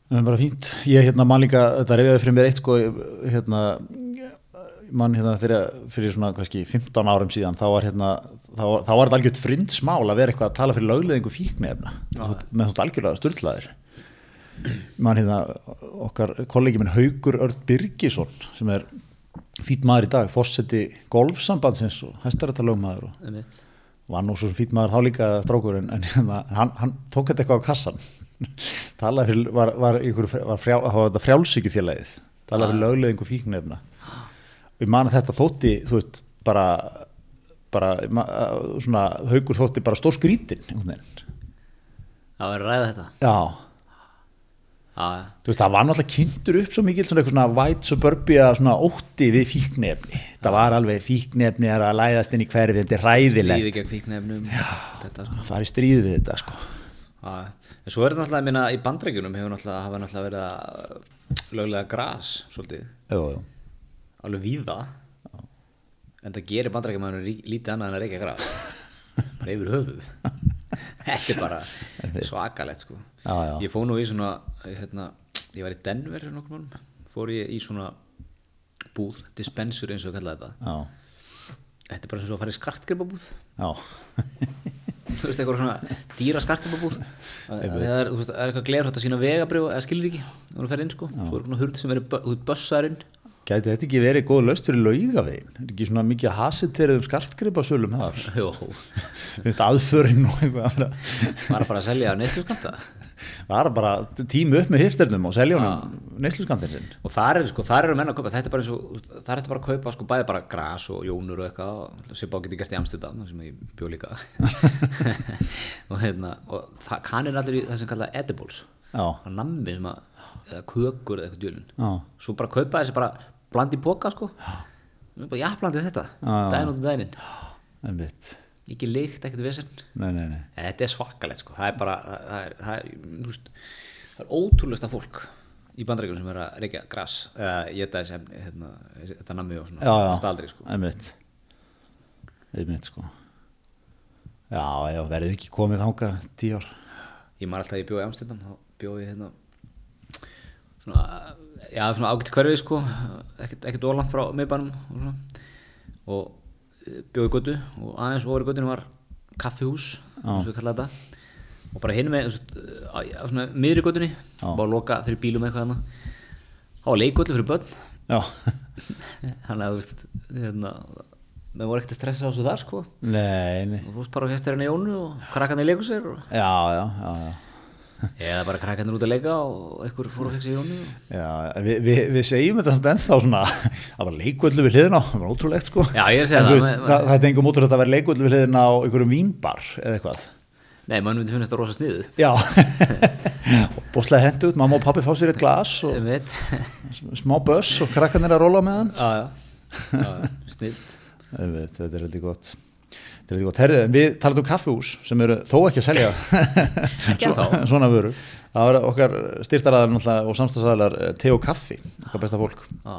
Það er bara fínt. Ég hérna man líka, þetta reyfiði fyrir mér eitt sko, hérna, mann hérna fyrir, fyrir svona kannski 15 árum síðan, þá var hérna, þá þá var þetta algjört frindsmál að vera eitthvað að tala fyrir lögleðingu fíknefna, með þótt algjörlega styrlaðir. Mann hérna, okkar kollegi minn Haugur Örd Birgisson, sem er fýtt maður í dag, fórseti golfsambandsins og hæstarættalögmaður og einmitt. var nú svo fýtt maður þá líka strákur en, en hérna, hann, hann tók þetta eitthvað á kassan. Talaði fyrir, var, var, var var þetta frjálsíkjufélagið. Talaði fyrir lögleðingu fíknefna og ég man að þetta þótti þú veist, bara bara, svona, haugur þótti bara stór skrítin. Það var ræða þetta. já, Já, já. veist, það var náttúrulega kynntur upp svo mikil svona eitthvað svona white suburbia svona ótti við fíknefni það var alveg fíknefni er að læðast inn í hverfi þetta er ræðilegt Stríði gegn fíknefnum. Þetta, sko. að fara í stríð við þetta sko Já, en svo er þetta náttúrulega, minna, í bandrækjunum hefur náttúrulega, náttúrulega verið að löglega gras, svolítið, jú, jú. Alveg víða, en það gerir bandrækjumæður lítið annað en að reykja gras, bara yfir höfuð. Þetta er bara svakalegt, sko. Já, já. Ég fóð nú í svona, hérna, ég var í Denver fór ég í svona búð, dispensur eins og kallaði þetta. já, Þetta er bara og að fara í skartgripabúð. já þú veist, eitthvað svona dýra skarkababúð það er, það er eitthvað glerhætt að sína vegabrif eða skilur ekki, þú fer inn sko svo er svona hurð sem veist, bössarinn Gæti þetta ekki verið góð laust fyrir laugavegin? Er ekki svona mikið hasiterið um skartgripasölum þar? Jó, Finnst aðförin og eitthvað annað. var bara að selja neysluskamta Var bara tími upp með hipsternum og selja honum neysluskamtinn sinn. og þar eru sko, þar eru menn að kaupa þetta er bara eins og, þar er þetta bara að kaupa sko bæði bara gras og jónur og eitthvað sem bá geti gert í Amsterdam þar sem ég bjó líka og hérna, og kannir allir í það sem kallað edibles Já, það nammi sem að, eða kökur eða eitthvað djölun svo bara kaupa þessi bara blandi í boka sko já, blandi þetta, daginn út daginn einmitt. ekki lykt, ekkert vesen Nei, nei, nei. þetta er svakalegt sko það er bara, það er, það er, það er ótrúlegsta fólk í bandaríkjum sem er að reykja gras eða efni, hérna, þetta nammi og svona, staldri sko einmitt. Einmitt, sko. Já, já, verðið ekki komið þangað tíu ár. ég maður alltaf ég bjóði í Amsterdam þá bjóði ég hérna svona, já svona ágætt hverfi sko. Ekkert, ólant frá miðbænum og og eh, bjóði í götu og aðeins ofar í göttunum var kaffihús eins og við kallaði þetta. Og bara hinn með þú veist, svona miðri göttunni bara að loka fyrir bílum eitthvað hérna. Þá var leikvöldu fyrir börn. Þannig að þú veist hérna með voru ekkert að stressa á þessu þar sko. Nei, nei. og fórst bara á hesturinn í Jónu og krakkarnir leikur sér og Já, já, já, já. Eða bara krakkarnir út að leika og einhver fór að feksa í Jónu. Já, við, við, við segjum þetta samt ennþá svona, það var leikvöldu við hliðina á, það var ótrúlegt sko. Já, ég að En það, Veist, með- það, það er engum út þetta að vera leikvöldu við hliðina á einhverjum vínbar eða eitthvað. Nei, mann myndi finnast það rosa sniðut Já, bóstlega hendugt, mamma og pappi fá sér eitt glas og smá böss og krakkarnir að róla með hann. Já, já, já, Veit, þetta er heldur gott. Er en við talaðum um kaffihús sem eru þó ekki að selja ennþá. svona vöru. Það var okkar styrtaraðar og samstagsæðalar Teo Kaffi, okkar besta fólk. Já,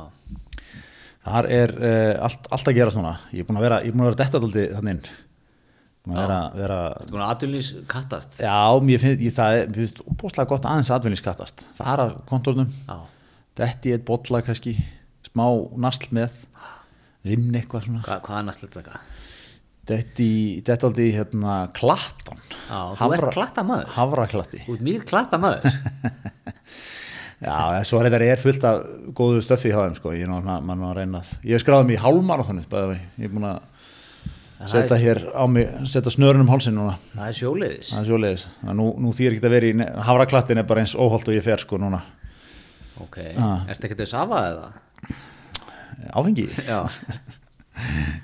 Þar er uh, allt, allt að gerast núna. Ég er búin að vera, er að vera dettaldi þannig að vera, vera, þú búin að aðdunlýs kattast já, mér finnst, það er, óbúslega gott aðeins aðvinningskattast. Fara kontórnum, Já, detti eitt bolla kannski, smá nasl með, vinn eitthvað svona. Hva, hvað er næstlegt þetta? Detti, dettaldi hérna klattan. Já, þú ert klattamaður. Havraklatti. Þú ert mjög klattamaður Já, svo er þetta er fullt af góðu stöffi hjá þeim, sko. Ég er ég hef skráðið mig í hálmarathonið. Ég er búin að setja hér á mig, setja snörun um hálsin núna. Það er sjóleiðis Það er sjóleiðis. Nú, nú þýr ekki að vera í, hafraklattin er bara eins óholt og ég fer, sko, núna. Ok, Ah. ertu ekkert að safa eða? Áfengi? Já,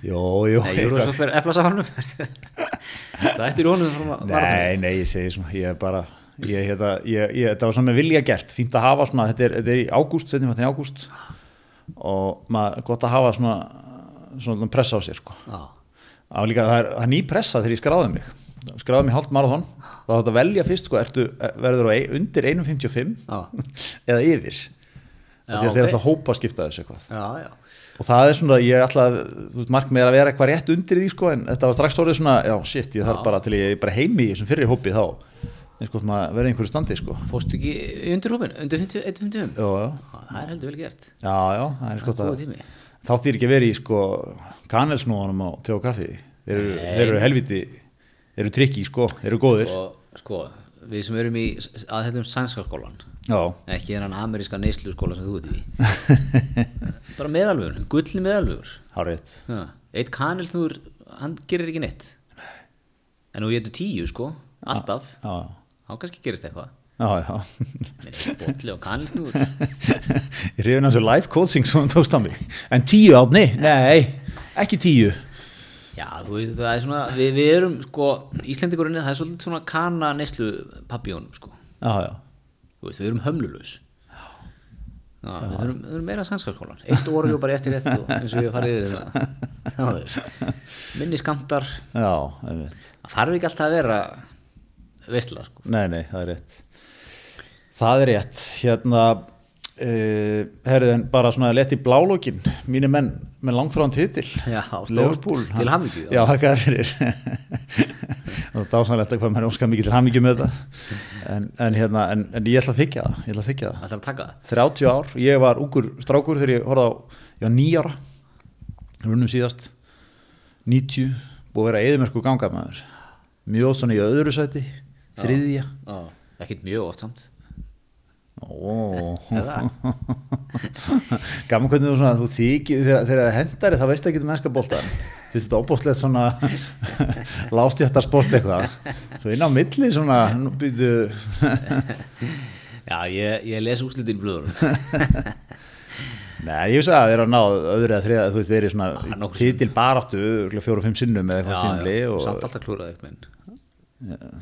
Jó, jú. nei, svo fyrir eplasafanum Það ættir í honum. Nei, nei, ég segi svona, ég er bara, ég, hérna, ég, ég, þetta var svona með vilja gert, fínt að hafa svona, þetta er, þetta er í ágúst, setjum þetta í ágúst og maður, gott að hafa svona, svona pressa á sér, sko. Já, Það er, er ný pressa þegar ég skráði mig, skráði mig hálft marathon, þá þátt að velja fyrst, sko, ertu, verður á undir 1.55 Já. eða yfir, því að þeir ok. ætla að hópa skipta þessu eitthvað. já, já Og það er svona, ég þú veist, markmið er að vera eitthvað rétt undir því, sko, en þetta var strax orðið svona, já, shit, ég þarf bara til ég er bara heimi í þessum fyrri hópi þá, maður verið einhverju standi sko Fórstu ekki undir hópin, undir 50, 155? já, já, Já, það er heldur vel gert. já, já, það er eins gott Góða að tími. þá þýr ekki verið í sko kanelsnúanum á og kaffi þeir eru, eru helviti þeir eru trikki sko, þeir eru góðir Og sko, við sem erum í aðhættum sænskaskólan, ekki þennan ameríska neyslu skóla sem þú ert í, bara hár rétt. Já, eitt kanil þú, hann gerir ekki neitt. En þú getur tíu sko, alltaf, já, þá kannski gerist eitthvað. já, já. Bolli og kanilsnúr. ég hrifin þessu live coaching sem þú tókst á mig. En tíu átni, nei, ekki tíu. Já, þú veist, það er svona, við, við erum sko, Íslendingurinn, það er svolítið svona kana neyslu pappjónum sko. já, já, veist, við erum hömlulaus. Já, við þurfum, við þurfum meira sannskapskólan. Eitt orðjó bara eftir rétt og eins og hef farið yfir veist. Minni skamtar, það þarf ekki alltaf að vera veistla sko. Nei, nei, það er rétt Það er rétt Hérna uh, Herriðin, bara svona lett í blálókin Mínir menn með langþráðan titil Já. Liverpool, Til hamingju, já. Já, þakkaði fyrir Það var dásanlegt að hvað menn óskar mikið til hamingju með þetta en, en, hérna, en, en ég ætla að þykja það Ég ætla að þykja það Það þarf að taka það. 30 ár, ég var ungur strákur þegar ég horfði á, ég var nýjára runnum síðast 90, búið að vera eðimerku ganga maður mjög oft svona í öðru sæti þriðja. Ekkert mjög oft samt. Ó, gaman hvernig þú svona, þú þykir þegar, það hendari þá veist ekki um ennska boltan finnst þetta óbúslegt svona lástjættar sport eitthvað? Svo inn á milli svona býtu. Já, ég, ég les úslitin blöður. Nei, ég veist að það er að ná öðru eða þriða, þú veist, verið Ah, svona nokkuð titil baráttu, fjóra og fimm sinnum eða eitthvað stímli og samt alltaf klúrað eitthvað minn.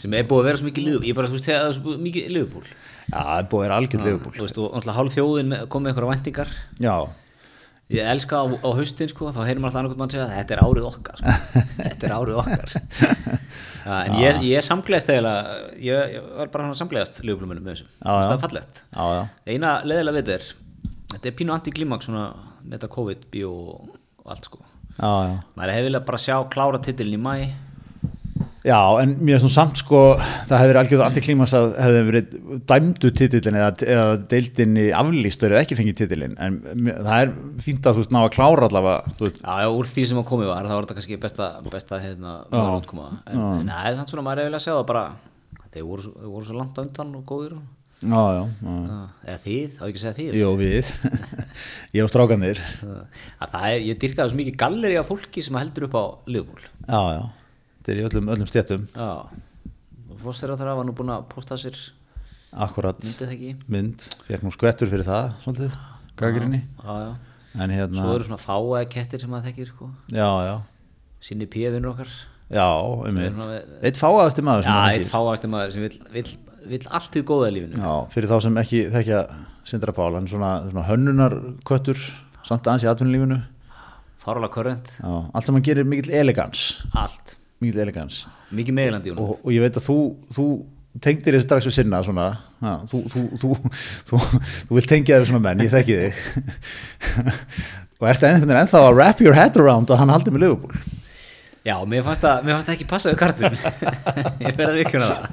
Sem er búið að vera svo mikið liðbúl. Ég bara, þú veist, þegar það er svo mikið liðbúl. já, það er búið að vera algjörð liðbúl Þú veist, og alltaf hálf þjóðin kom með eitthvað væntingar. Já, Ég elska á, á haustin sko, þá heyrum alltaf annarkot mann segja að þetta er árið okkar sko. þetta er árið okkar ja, en ég, ég samgleðist eða ég, ég var bara hann að samgleðast liðbúlumunum með þessu, Já, já. það er fallegt já, já, eina leðilega við er þetta er pínu anti-klimak svona með þetta COVID, og allt sko já, já maður hefði viljað bara sjá klára titilin í mæ Já, en mér er svona samt sko það hefur verið algjörð antiklímaks að hefði verið dæmdu titillin eða, eða deildinni aflýst verið ekki fengið titillin en mér- það er fínt að þú veist ná að klára allavega veist, já, já, úr því sem að komið var, þá var þetta kannski besta, besta hérna, maður útkoma. En, það er svona, maður hefði viljað sjá það bara þeir voru, þeir voru svo langt á undan og góðir Já, já, já. Já, eða þið, þá ekki að segja þið. Jó, við. Ég og strákanir að það er, ég dyrkaði svo mikið galleri af fólki sem heldur upp á liðbúl Já, já, þetta er í öllum, öllum og fórst þeirra þar var nú búin að posta sér Akkurat myndið það ekki? Mynd, fekk nú skvettur fyrir það svolítið. En hérna, svo eru svona fáaði kettir sem maður þekkir sko. já, já. Sinni píðvinur okkar. Já, um eitt fáaðasti maður já, eitt fáaðasti maður sem vill, vill, vill allt til góða í lífinu. Já, fyrir þá sem ekki þekkja Sindra Pál, hann er svona, svona hönnunarköttur samt aðeins í atvinnulífinu. Fáralega körrent, Já, allt sem hann gerir mikill elegans allt mikill elegans mikið meðlandi og, og ég veit að þú, þú tengdir þér strax við sinna svona, ja, þú, þú, þú, þú, þú vilt tengja þér svona menn, ég þekki þig. Og ertu ennþá, ennþá að wrap your head around að hann haldi með Liverpool? Já, mér fannst það, ekki passa við kartun ég verði að vikuna það.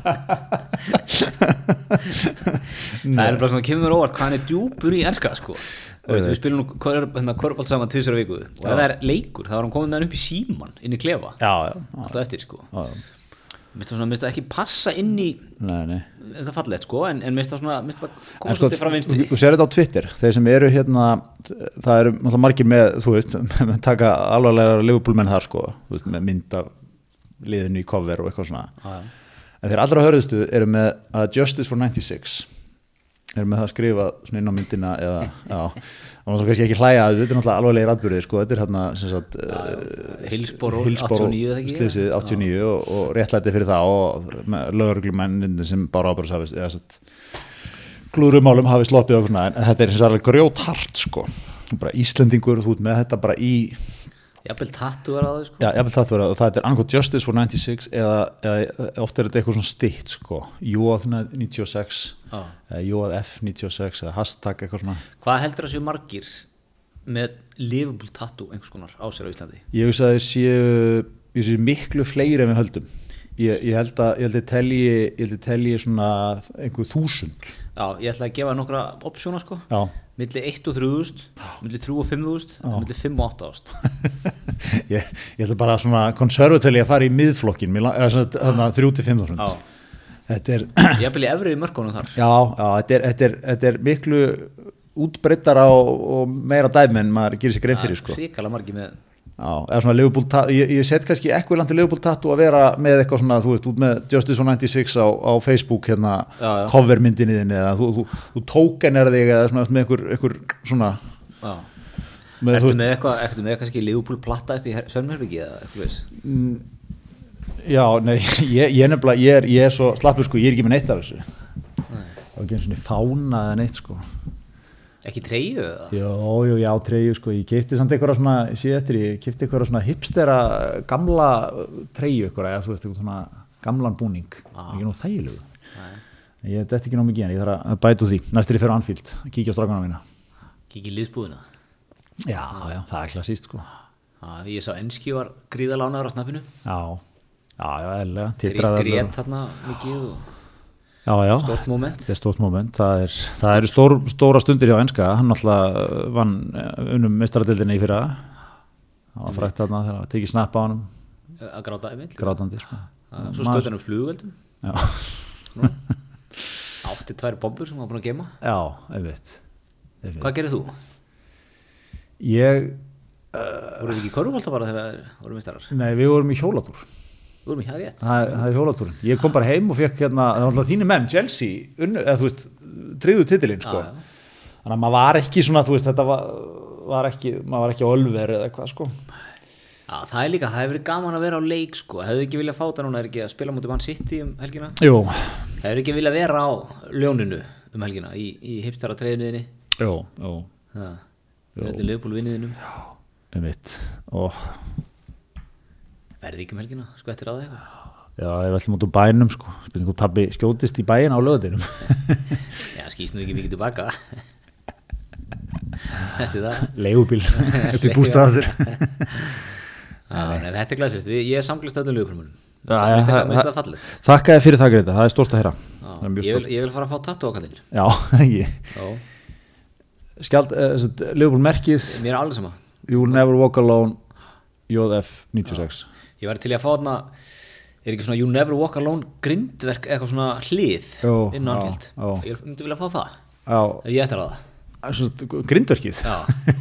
Það er bara svona kemur óvart hvað hann er djúpur í enska sko veist, við spilum nú körbált saman tvisar á viku. Og ef það er leikur þá er hann komið með hann upp í síman inn í klefa, Já, já, alltaf eftir sko. Mér finnst það ekki passa inn í mér finnst það fallegt sko, en, en mér finnst það koma sko, svolítið frá vinstri. þú sér þetta á Twitter. Þeir sem eru hérna það eru margir með, þú veist með taka alvarlega Liverpool menn þar sko. Veist, með mynd af liðinu í cover og eitthvað svona. Já, já. en þeir allra hörðustu eru með uh, Justice for 96 eru með það að skrifa svona inn á myndina eða, já, það var kannski ekki hlæja þetta er náttúrulega alvarlegir atbyrðið sko, þetta er hérna sem sagt Hillsborough 89 eða ekki? slysið 89 og, og réttlæti fyrir það og lögurglumennin sem bara ábyrðs hafi eða satt klúrumálum hafi sloppið og svona. En þetta er eins og alveg grjót hart sko. Bara Íslendingur, þú ert með þetta bara í Jafnvel tattu er á þau sko. Já, ég vil það vera og það er annarkoð Justice for 96 eða, eða ofta er þetta eitthvað svona stitt sko, Jóð 96 Já. eða Jóð F 96 eða hashtag eitthvað svona. Hvað heldur það séu margir með Liverpool tattoo einhvers konar á sér á Íslandi? ég veist að þeir séu, séu miklu fleiri en við höldum. Ég, ég held að ég að telji, ég held að telji svona einhver þúsund. Já, ég ætla að gefa nokkra opsjóna sko. Já, Milli 1 og 3000, milli 3 og 5000 milli 5 og 8000 ég, ég ætla bara svona konservatöli að fara í miðflokkin mér la- eða svona þarna þrjú til fimm þúsund. Já, þetta er, ég er í efri mörkunum þar. Já, já, þetta er, þetta er, þetta er miklu útbreyttara og, og meira dæmi en maður gerir sér grein fyrir sko. Ríkala margi með Já, eða svona Liverpool tattoo, ég, ég set kannski til Liverpool tattoo að vera með eitthvað svona, þú veist, út með Justice for 96 á, á Facebook hérna, Já, já. covermyndinni þinni eða þú, þú, þú tókenar þig eða svona með einhver, einhver svona Já. með, Ertu þú með eitthvað, ertu með kannski Liverpool platta upp í Svönmjörnbyggi eða eitthvað veist? Já, nei, ég, ég nefnilega, ég er, ég er svo slappur sko, ég er ekki með neitt af þessu Það var ekki eins og fána eða neitt sko Ekki treyju eða? Jó, jú, já, treyju sko, ég kefti samt eitthvað svona, sé eftir, ég kefti eitthvað svona hipstera gamla treyju eitthvað, eða þú veist, eitthvað svona gamlan búning, ekki nú þægilegu Ég þetta ekki ná mikið en ég þarf að bæta úr því, næstir ég fer á Anfield, kíkja á strákana mína. Kiki liðsbúðina? Já, já, það er klassíst sko. Já, ég sá enski var gríðalánaður á snappinu. Já, já, já, eðlega, titraði grét þarna mikið og Já, já, stort moment. Þetta er stórt moment. Það, er, það eru stór, stóra stundir hjá enska. Hann alltaf vann eh, unnum mestaradildinni í fyrra. Það var frækt þarna þegar það tekið snapp á hann að gráta einmitt. Grátandi sko. Svo skaut hann um flugveldum Átti tvær bombur sem hann var búin að gema já, einmitt. Hvað gerir þú? ég, Voruð þið ekki í korfbalta bara þegar þeir voru mistarar? nei við vorum í hjólatúr Þú vorum í það rétt það, er hjólatúrin, ég kom bara heim og fekk hérna, það var alltaf þínu menn, Chelsea unnu, eða þú veist, tryggðu titilinn sko. Já, já. þannig að maður var ekki svona, þú veist, þetta var, var ekki, maður var ekki á ölver eða eitthvað sko. Já, það er líka, það hefur verið gaman að vera á leik sko. Hefðu ekki viljað fá það núna, er ekki að spila mútið mann City um helgina? Jú, Hefur ekki viljað vera á ljóninu um helgina í, í hipstara treyðinuðinni jú, jú. Það, öllu lögbúl vinniðinum einmitt og Verði ekki um helgina, sko eftir eitthvað? Já, ef við ætlum út úr bænum sko, spyrir þú pabbi skjótist í bæin á löðinum Já, skýst nú ekki mikið tilbaka. Þetta er það. Leigubíl upp í bústaðastur þetta er glæsilegt, ég er samglist öllum fallegt. Þakka þér fyrir það Greta, það er stórt að er mjög ég, vil, ég vil fara að fá tattu á kallinu Já, ekki. Skjald, uh, leigubíl merkið. Mér er alveg sama. You will never walk alone. JF 96 Ég var til að fá þarna Er ekki svona You Never Walk Alone grindverk eitthvað svona hlið Jú, inn á Anfield. Ég myndi vilja fá það. Já, ef ég ættir að Svo, grindverkið. Já,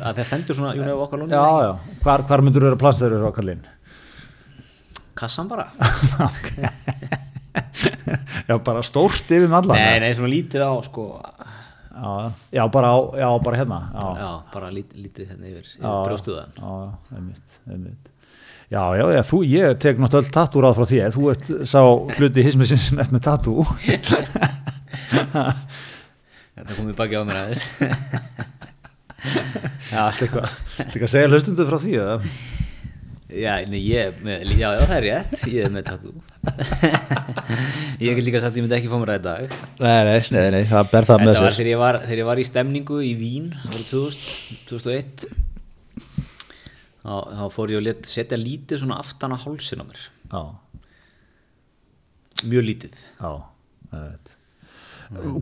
að það stendur svona You Never Walk Alone já, já. Hvar, hvar myndur þú vera þegar þú eru á kallinn? Kassan bara. Já, bara stórt yfir með allan Nei, nei, svona lítið á sko. Já, já, bara, á, já, bara hérna. Já, Já, bara lítið, lítið hérna yfir, yfir brjóstuðan já, einmitt, einmitt. Já, já, já, þú, ég tek náttúrulega tattúr á frá þér, þú ert sá hluti hismisins sem ert með tattú. Þetta komið baki á mér aðeins Já, alltaf eitthvað, alltaf að segja hlustundu frá því, eða? Já, nei, ég með, já, já, það er rétt Ég er með tattoo Ég get líka sagt að ég myndi ekki fá mér í dag Nei, nei, nei, nei, það ber það með Þetta var sér. þegar ég var, þegar ég var í stemningu í Vín árið 2000, 2001 þá, þá fór ég að setja lítið svona aftan á hálsin á mér Já, mjög lítið veit.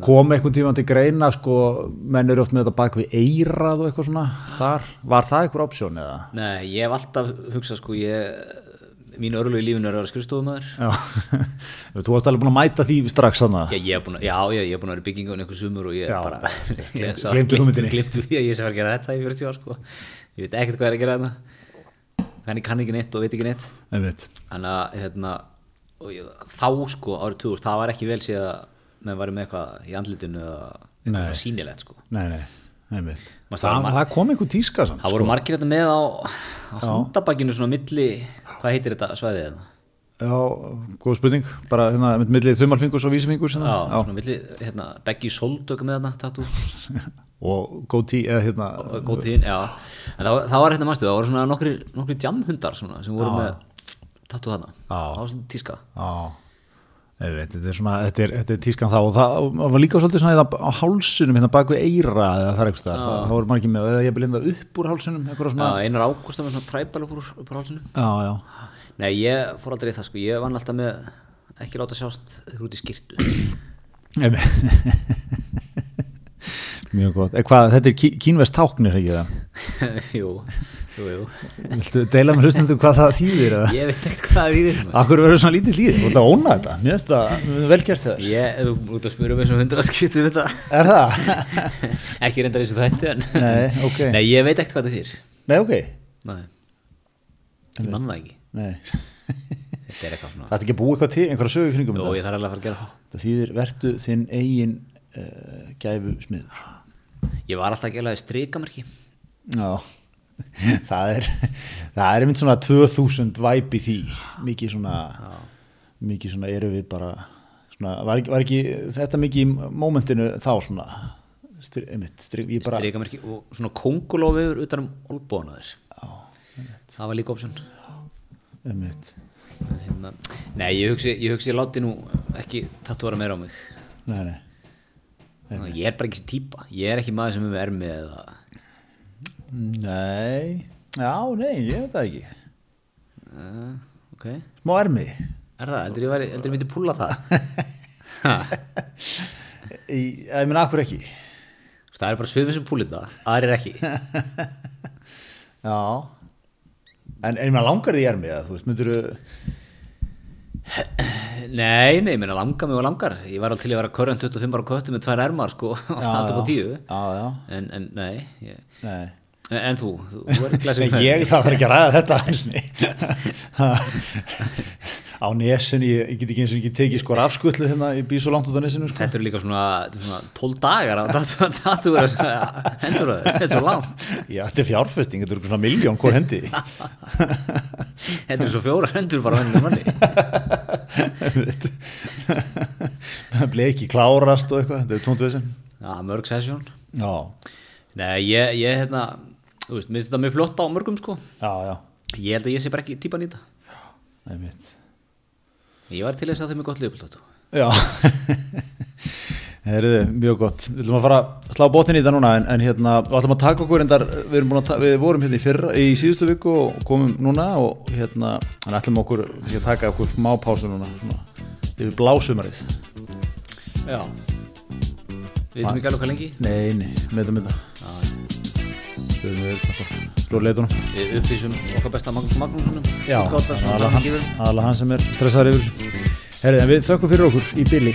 Kom einhvern tíma til greina, sko, menn eru oft með þetta bak við eirað og eitthvað svona, þar, var það eitthvað opsjón eða? Nei, ég hef alltaf hugsað sko ég mín örlu í lífinu er að vera skrifstofumæður Já, þú varst alveg búin að mæta því strax þannig. Já, ég hef búin að, vera í byggingu um einhver sumur og ég Já. bara gleymdu því að ég sé fara að gera þetta í 40 ár sko. Ég veit ekkert hvað er að gera kann ég kann ekki neitt og veit ekki neitt þannig að hérna, ég, þá sko árið 2000, það var ekki vel séð að menn varum með eitthvað í andlitinu eða Nei. sýnilegt sko Nei, nei, einmitt. Maður Það, staðar- það kom einhver tíska samt. það voru margir þetta með á, á handabakinu svona milli, hvað heitir þetta svæðið þetta? Já, góð spurning, bara hérna með millið þumalfingus og vísifingus Já, hérna. svona milli, hérna, beggi sóldöku með þarna, tattoo og eða hérna góð tíðin, já. En það, það var hérna mæstu, það voru svona nokkri, nokkri jamhundar svona, sem voru með tattoo þarna, Já. það var svona tíska. Veit, þetta er svona þetta er, þetta er tískan þá. Og það var líka svolítið svona hérna á hálsunum hérna bak við eira eða það er eitthvað, það, voru margir með eða ég byrði hérna upp úr hálsunum eitthvað já, svona, einar ágúst með svona træbæl upp úr, upp úr hálsinu. Já, já, Nei, ég fór aldrei í það sko, ég vann alltaf með ekki láta sjást út í skýrtu Mjög gott. Eh, Hvað, þetta er kí, kínvest táknir, ekki það? Jú, jú, jú Viltu deila með hlustendur hvað það þýðir? eða? Ég veit ekkert hvað það þýðir Akkur verður svona lítið líðið? Þú ert að óna þetta? Mér finnst það vel gert þér. Ég, þú út að spura mig sem hundra skiptum þetta Er það? Ekki reyndar eins og þetta en Nei, ok. Nei, ég veit ekkert hvað það þýðir Nei, ok. Nei, ég manna það ekki Nei. Þetta er eitthvað svona Það er ekki að búa eitthvað til, einhverja sögu kringum Jó, þetta. ég þarf alveg að fara að gera það Það þýðir vertu þinn eigin uh, gæfu smiður. Ég var alltaf að í strikamerki Já, það er, það er einmitt svona 2000 væp í því, mikið svona, mikið svona eru við bara, svona, var ekki, var ekki þetta mikið í mómentinu þá svona, styr, einmitt, styr, ég bara, Strikamerki og svona kongulófiður utan um olbónaður Það var líka option einmitt, hérna, Nei, ég hugsi, ég hugsi ég láti nú ekki tattuara meira á mig. Nei, nei, Þannig að Ég er bara ekki þessi típa. Ég er ekki maður sem er með eða nei, já, nei, ég veit það ekki, uh, Ok, smá ermi, er það? Heldur ég, ég myndi púla það? ég menn, akkur ekki, Það er bara svöfum sem púlið það Aðrir ekki. Já, en en maður langar því ermi, þú veist, myndur Nei, nei, meina langar og langar. Ég var alveg til að vera körran 25 ára köttu með tvær ermar sko, allt upp á tíu. Já, já, en, en nei ég, nei, en, en þú, þú, ég það var ekki að ræða þetta á nesinni, ég, ég get ekki eins og ekki tekið sko rafskullu hérna, ég bý svo langt út á nesinu sko. Þetta eru líka svona, þetta er svona 12 dagar að tatu vera hendur að þetta er svo langt. Já, þetta er fjárfesting, þetta er svona miljón hvort hendi. Þetta er svo fjóra hendur bara hendur manni. Það bleið ekki klárast og eitthvað, þetta er tónt vesen. Já, mörg sesjón Já, Nei, ég, ég hérna, þú veist, minnst þetta mjög flott á mörgum sko. Já, já, Ég held að ég sé bara ekki þetta. Er mitt Ég var til þess að þeim er gott liðbúltatu Já. Það er mjög gott, við ætlum að fara að slá bóttin í þetta núna en, en hérna, við ætlum að taka okkur endar, við, við vorum hérna í, fyrra, í síðustu viku og komum núna og hérna, en ætlum okkur að taka okkur smá pásu núna svona, yfir blásumarið. Já. Við veitum ekki alveg hvað lengi. Nei, nei, meðum þetta. Við erum við þetta Slúr leitunum Við upplýsum okkar besta Magnús Magnússonum Já, útgáta sem aðalega hann sem er stressaður yfir Herrið, en við þökkum fyrir okkur í bili